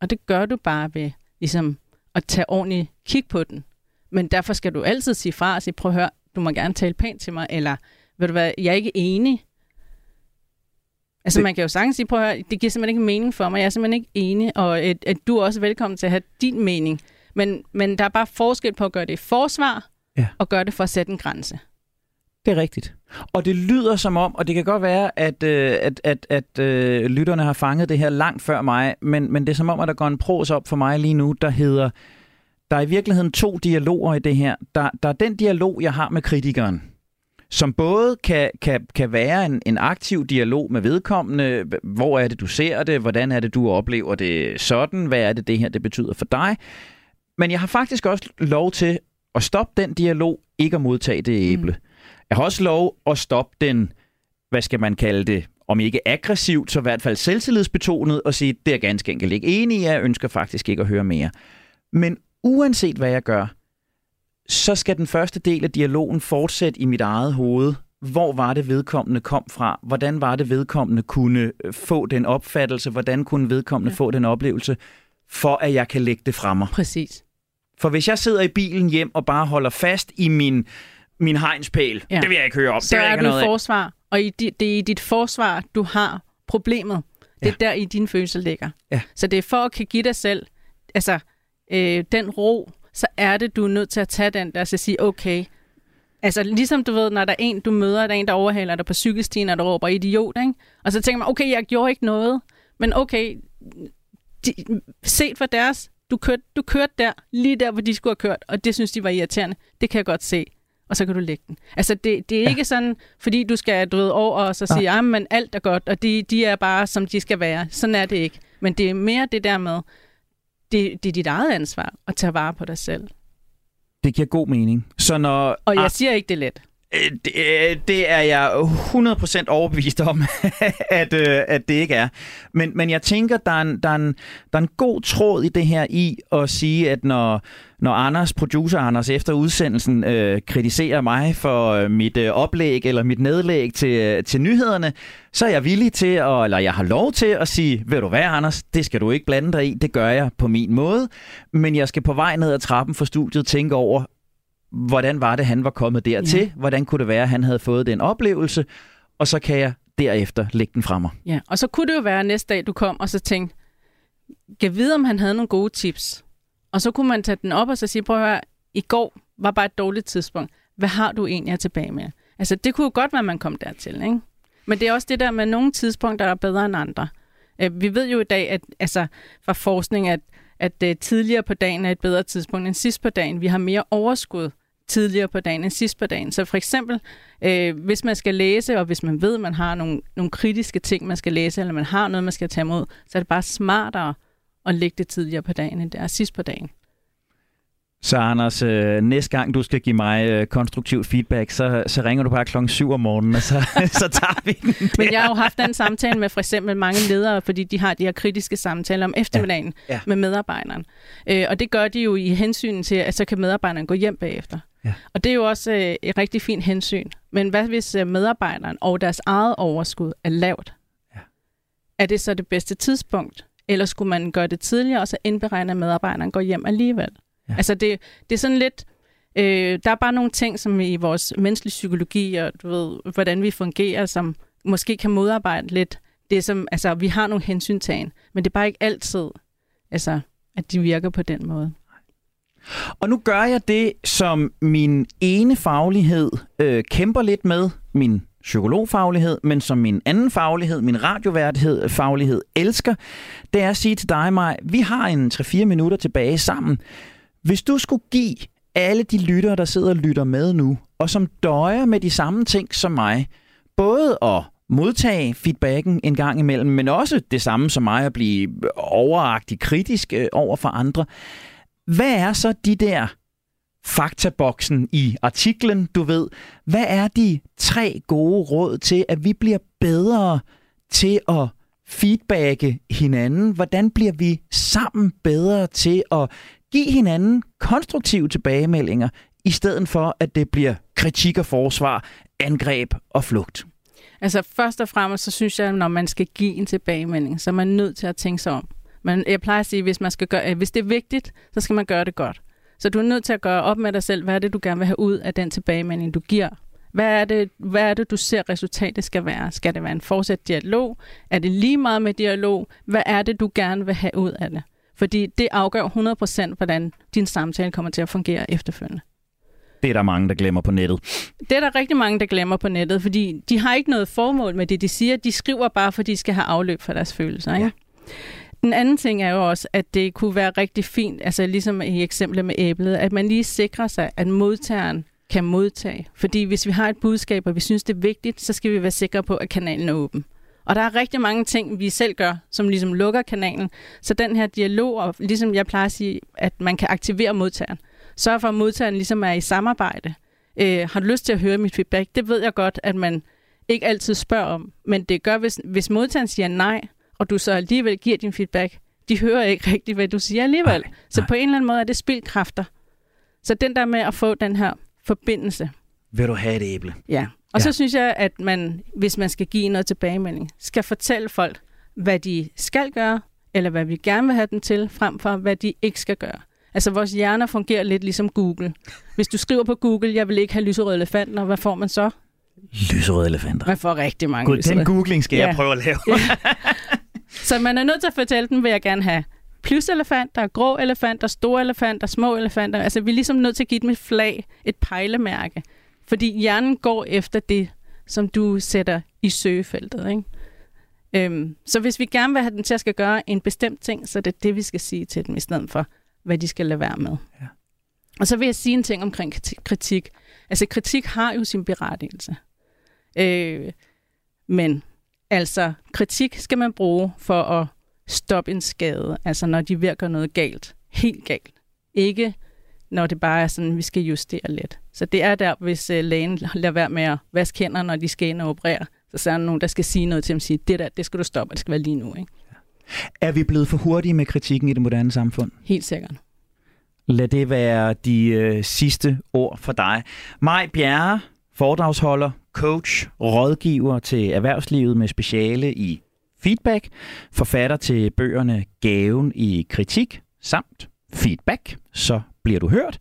Og det gør du bare ved ligesom, at tage ordentligt kig på den. Men derfor skal du altid sige fra og sige, prøv at høre, du må gerne tale pænt til mig, eller ved du hvad, jeg er ikke enig. Altså det... man kan jo sagtens sige, prøv at høre, det giver simpelthen ikke mening for mig, jeg er simpelthen ikke enig, og at, at du er også velkommen til at have din mening. Men, men der er bare forskel på at gøre det i forsvar, ja. og gøre det for at sætte en grænse. Det er rigtigt. Og det lyder som om, og det kan godt være, at, øh, at, at, at øh, lytterne har fanget det her langt før mig, men, men det er som om, at der går en pros op for mig lige nu, der hedder, der er i virkeligheden to dialoger i det her. Der, der er den dialog, jeg har med kritikeren, som både kan, kan, kan være en, en aktiv dialog med vedkommende. Hvor er det, du ser det? Hvordan er det, du oplever det sådan? Hvad er det, det her det betyder for dig? Men jeg har faktisk også lov til at stoppe den dialog, ikke at modtage det æble. Mm. Jeg har også lov at stoppe den, hvad skal man kalde det, om ikke aggressivt, så i hvert fald selvtillidsbetonet, og sige, det er ganske enkelt ikke enig i, jeg ønsker faktisk ikke at høre mere. Men uanset hvad jeg gør, så skal den første del af dialogen fortsætte i mit eget hoved. Hvor var det vedkommende kom fra? Hvordan var det vedkommende kunne øh, få den opfattelse? Hvordan kunne vedkommende ja. få den oplevelse? For at jeg kan lægge det fra mig. Præcis. For hvis jeg sidder i bilen hjem og bare holder fast i min min hegnspæl. Ja. Det vil jeg ikke høre om. Så det er ikke du noget forsvar, af. og i di, det er i dit forsvar, du har problemet. Det er ja. der, i dine følelser ligger. Ja. Så det er for at kan give dig selv altså, øh, den ro, så er det, du er nødt til at tage den der og sige, okay, Altså ligesom du ved, når der er en, du møder, der er en, der overhaler dig på cykelstien, og der råber idiot, ikke? Og så tænker man, okay, jeg gjorde ikke noget, men okay, de, set for deres, du kørte, du kørte der, lige der, hvor de skulle have kørt, og det synes de var irriterende. Det kan jeg godt se og så kan du lægge den. Altså, det, det er ja. ikke sådan, fordi du skal du ved, over og så sige, ja, men alt er godt, og de, de er bare, som de skal være. Sådan er det ikke. Men det er mere det der med, det, det er dit eget ansvar at tage vare på dig selv. Det giver god mening. Så når, og jeg siger ikke, det er let. Øh, det, øh, det er jeg 100% overbevist om, at, øh, at det ikke er. Men, men jeg tænker, der er, en, der, er en, der er en god tråd i det her i at sige, at når, når Anders, producer Anders, efter udsendelsen øh, kritiserer mig for øh, mit øh, oplæg eller mit nedlæg til, øh, til nyhederne, så er jeg villig til, at, eller jeg har lov til at sige, ved du hvad Anders, det skal du ikke blande dig i, det gør jeg på min måde, men jeg skal på vej ned ad trappen for studiet tænke over, hvordan var det, han var kommet dertil? Ja. Hvordan kunne det være, at han havde fået den oplevelse? Og så kan jeg derefter lægge den fra mig. Ja, og så kunne det jo være næste dag, du kom og så tænkte, kan vide, om han havde nogle gode tips. Og så kunne man tage den op og så sige, prøv at høre, i går var bare et dårligt tidspunkt. Hvad har du egentlig at tilbage med? Altså, det kunne jo godt være, at man kom dertil, ikke? Men det er også det der med, nogle tidspunkter er bedre end andre. Øh, vi ved jo i dag, at altså, fra forskning, at, at uh, tidligere på dagen er et bedre tidspunkt end sidst på dagen. Vi har mere overskud tidligere på dagen end sidst på dagen. Så for eksempel, øh, hvis man skal læse, og hvis man ved, at man har nogle, nogle kritiske ting, man skal læse, eller man har noget, man skal tage imod, så er det bare smartere at lægge det tidligere på dagen, end det er sidst på dagen. Så Anders, øh, næste gang du skal give mig øh, konstruktivt feedback, så, så ringer du bare klokken 7 om morgenen, og så, så tager vi den der. Men jeg har jo haft en samtale med for eksempel mange ledere, fordi de har de her kritiske samtaler om eftermiddagen ja. Ja. med medarbejderen. Øh, og det gør de jo i hensyn til, at så kan medarbejderen gå hjem bagefter. Ja. Og det er jo også øh, et rigtig fint hensyn. Men hvad hvis øh, medarbejderen og deres eget overskud er lavt? Ja. Er det så det bedste tidspunkt? Eller skulle man gøre det tidligere, og så indberegne, at medarbejderen går hjem alligevel? Ja. Altså det, det er sådan lidt... Øh, der er bare nogle ting, som i vores menneskelige psykologi, og du ved, hvordan vi fungerer, som måske kan modarbejde lidt det, som... Altså, vi har nogle hensyntagen, men det er bare ikke altid, altså, at de virker på den måde. Og nu gør jeg det, som min ene faglighed øh, kæmper lidt med, min psykologfaglighed, men som min anden faglighed, min radioværdighed, faglighed elsker, det er at sige til dig, mig, vi har en 3-4 minutter tilbage sammen. Hvis du skulle give alle de lyttere, der sidder og lytter med nu, og som døjer med de samme ting som mig, både at modtage feedbacken en gang imellem, men også det samme som mig at blive overagtigt kritisk øh, over for andre. Hvad er så de der faktaboksen i artiklen, du ved? Hvad er de tre gode råd til, at vi bliver bedre til at feedbacke hinanden? Hvordan bliver vi sammen bedre til at give hinanden konstruktive tilbagemeldinger, i stedet for at det bliver kritik og forsvar, angreb og flugt? Altså først og fremmest, så synes jeg, at når man skal give en tilbagemelding, så er man nødt til at tænke sig om. Men jeg plejer at sige, at hvis, man skal gøre, øh, hvis det er vigtigt, så skal man gøre det godt. Så du er nødt til at gøre op med dig selv, hvad er det, du gerne vil have ud af den tilbagemelding, du giver. Hvad er, det, hvad er det, du ser resultatet skal være? Skal det være en fortsat dialog? Er det lige meget med dialog? Hvad er det, du gerne vil have ud af det? Fordi det afgør 100% hvordan din samtale kommer til at fungere efterfølgende. Det er der mange, der glemmer på nettet. Det er der rigtig mange, der glemmer på nettet, fordi de har ikke noget formål med det, de siger. De skriver bare, fordi de skal have afløb for deres følelser. Ja. Den anden ting er jo også, at det kunne være rigtig fint, altså ligesom i eksemplet med æblet, at man lige sikrer sig, at modtageren kan modtage. Fordi hvis vi har et budskab, og vi synes, det er vigtigt, så skal vi være sikre på, at kanalen er åben. Og der er rigtig mange ting, vi selv gør, som ligesom lukker kanalen. Så den her dialog, og ligesom jeg plejer at sige, at man kan aktivere modtageren. Sørg for, at modtageren ligesom er i samarbejde. Øh, har du lyst til at høre mit feedback? Det ved jeg godt, at man ikke altid spørger om. Men det gør, hvis, hvis modtageren siger nej, og du så alligevel giver din feedback, de hører ikke rigtigt, hvad du siger alligevel. Nej, så nej. på en eller anden måde er det spildkræfter. Så den der med at få den her forbindelse. Vil du have et æble? Ja. Og ja. så synes jeg, at man, hvis man skal give noget tilbagemelding, skal fortælle folk, hvad de skal gøre, eller hvad vi gerne vil have dem til, frem for hvad de ikke skal gøre. Altså vores hjerner fungerer lidt ligesom Google. Hvis du skriver på Google, jeg vil ikke have lyserøde elefanter, hvad får man så? Lyserøde elefanter. Man får rigtig mange God, Den googling skal ja. jeg prøve at lave. ja. Så man er nødt til at fortælle dem, vil jeg gerne have pluselefanter, grå elefanter, store elefanter, små elefanter. Altså vi er ligesom nødt til at give dem et flag, et pejlemærke. Fordi hjernen går efter det, som du sætter i søgefeltet. Ikke? Øhm, så hvis vi gerne vil have dem til at skal gøre en bestemt ting, så er det det, vi skal sige til dem, i stedet for, hvad de skal lade være med. Ja. Og så vil jeg sige en ting omkring kritik. Altså kritik har jo sin berettigelse. Øh, men altså kritik skal man bruge for at stoppe en skade, altså når de virker noget galt. Helt galt. Ikke når det bare er sådan, vi skal justere lidt. Så det er der, hvis uh, lægen lader være med at vaske hænder, når de skal ind og operere. Så er der nogen, der skal sige noget til dem, sige, det der, det skal du stoppe, det skal være lige nu. Ikke? Er vi blevet for hurtige med kritikken i det moderne samfund? Helt sikkert. Lad det være de øh, sidste ord for dig. Maj Bjerre, foredragsholder, coach, rådgiver til erhvervslivet med speciale i feedback, forfatter til bøgerne Gaven i kritik samt feedback, så bliver du hørt.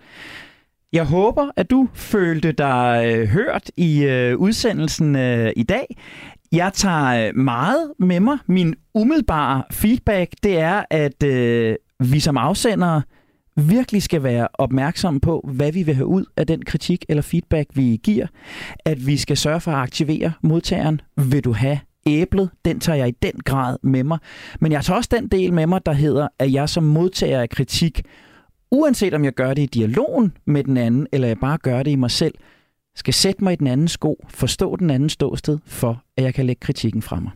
Jeg håber, at du følte dig øh, hørt i øh, udsendelsen øh, i dag. Jeg tager øh, meget med mig. Min umiddelbare feedback, det er, at øh, vi som afsendere virkelig skal være opmærksomme på, hvad vi vil have ud af den kritik eller feedback, vi giver. At vi skal sørge for at aktivere modtageren. Vil du have æblet, den tager jeg i den grad med mig. Men jeg tager også den del med mig, der hedder, at jeg som modtager af kritik, uanset om jeg gør det i dialogen med den anden, eller jeg bare gør det i mig selv, skal sætte mig i den anden sko, forstå den anden ståsted, for at jeg kan lægge kritikken fra mig.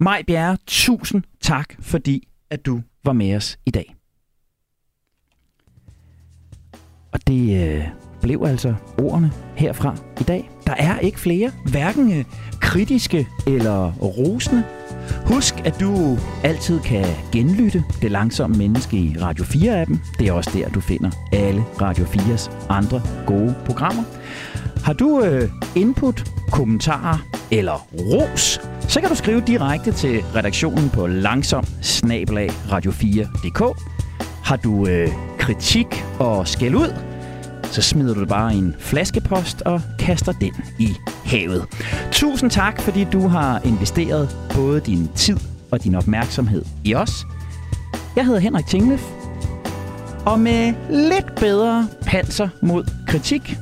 Maj Bjerre, tusind tak, fordi at du var med os i dag. Og det øh, blev altså ordene herfra i dag. Der er ikke flere, hverken øh, kritiske eller rosende. Husk, at du altid kan genlytte Det Langsomme Menneske i Radio 4-appen. Det er også der, du finder alle Radio 4's andre gode programmer. Har du øh, input, kommentarer eller ros, så kan du skrive direkte til redaktionen på langsom radio4.dk. Har du øh, kritik og skæld ud, så smider du bare en flaskepost og kaster den i havet. Tusind tak, fordi du har investeret både din tid og din opmærksomhed i os. Jeg hedder Henrik Tinglef, og med lidt bedre panser mod kritik,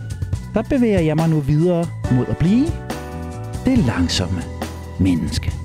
der bevæger jeg mig nu videre mod at blive det langsomme menneske.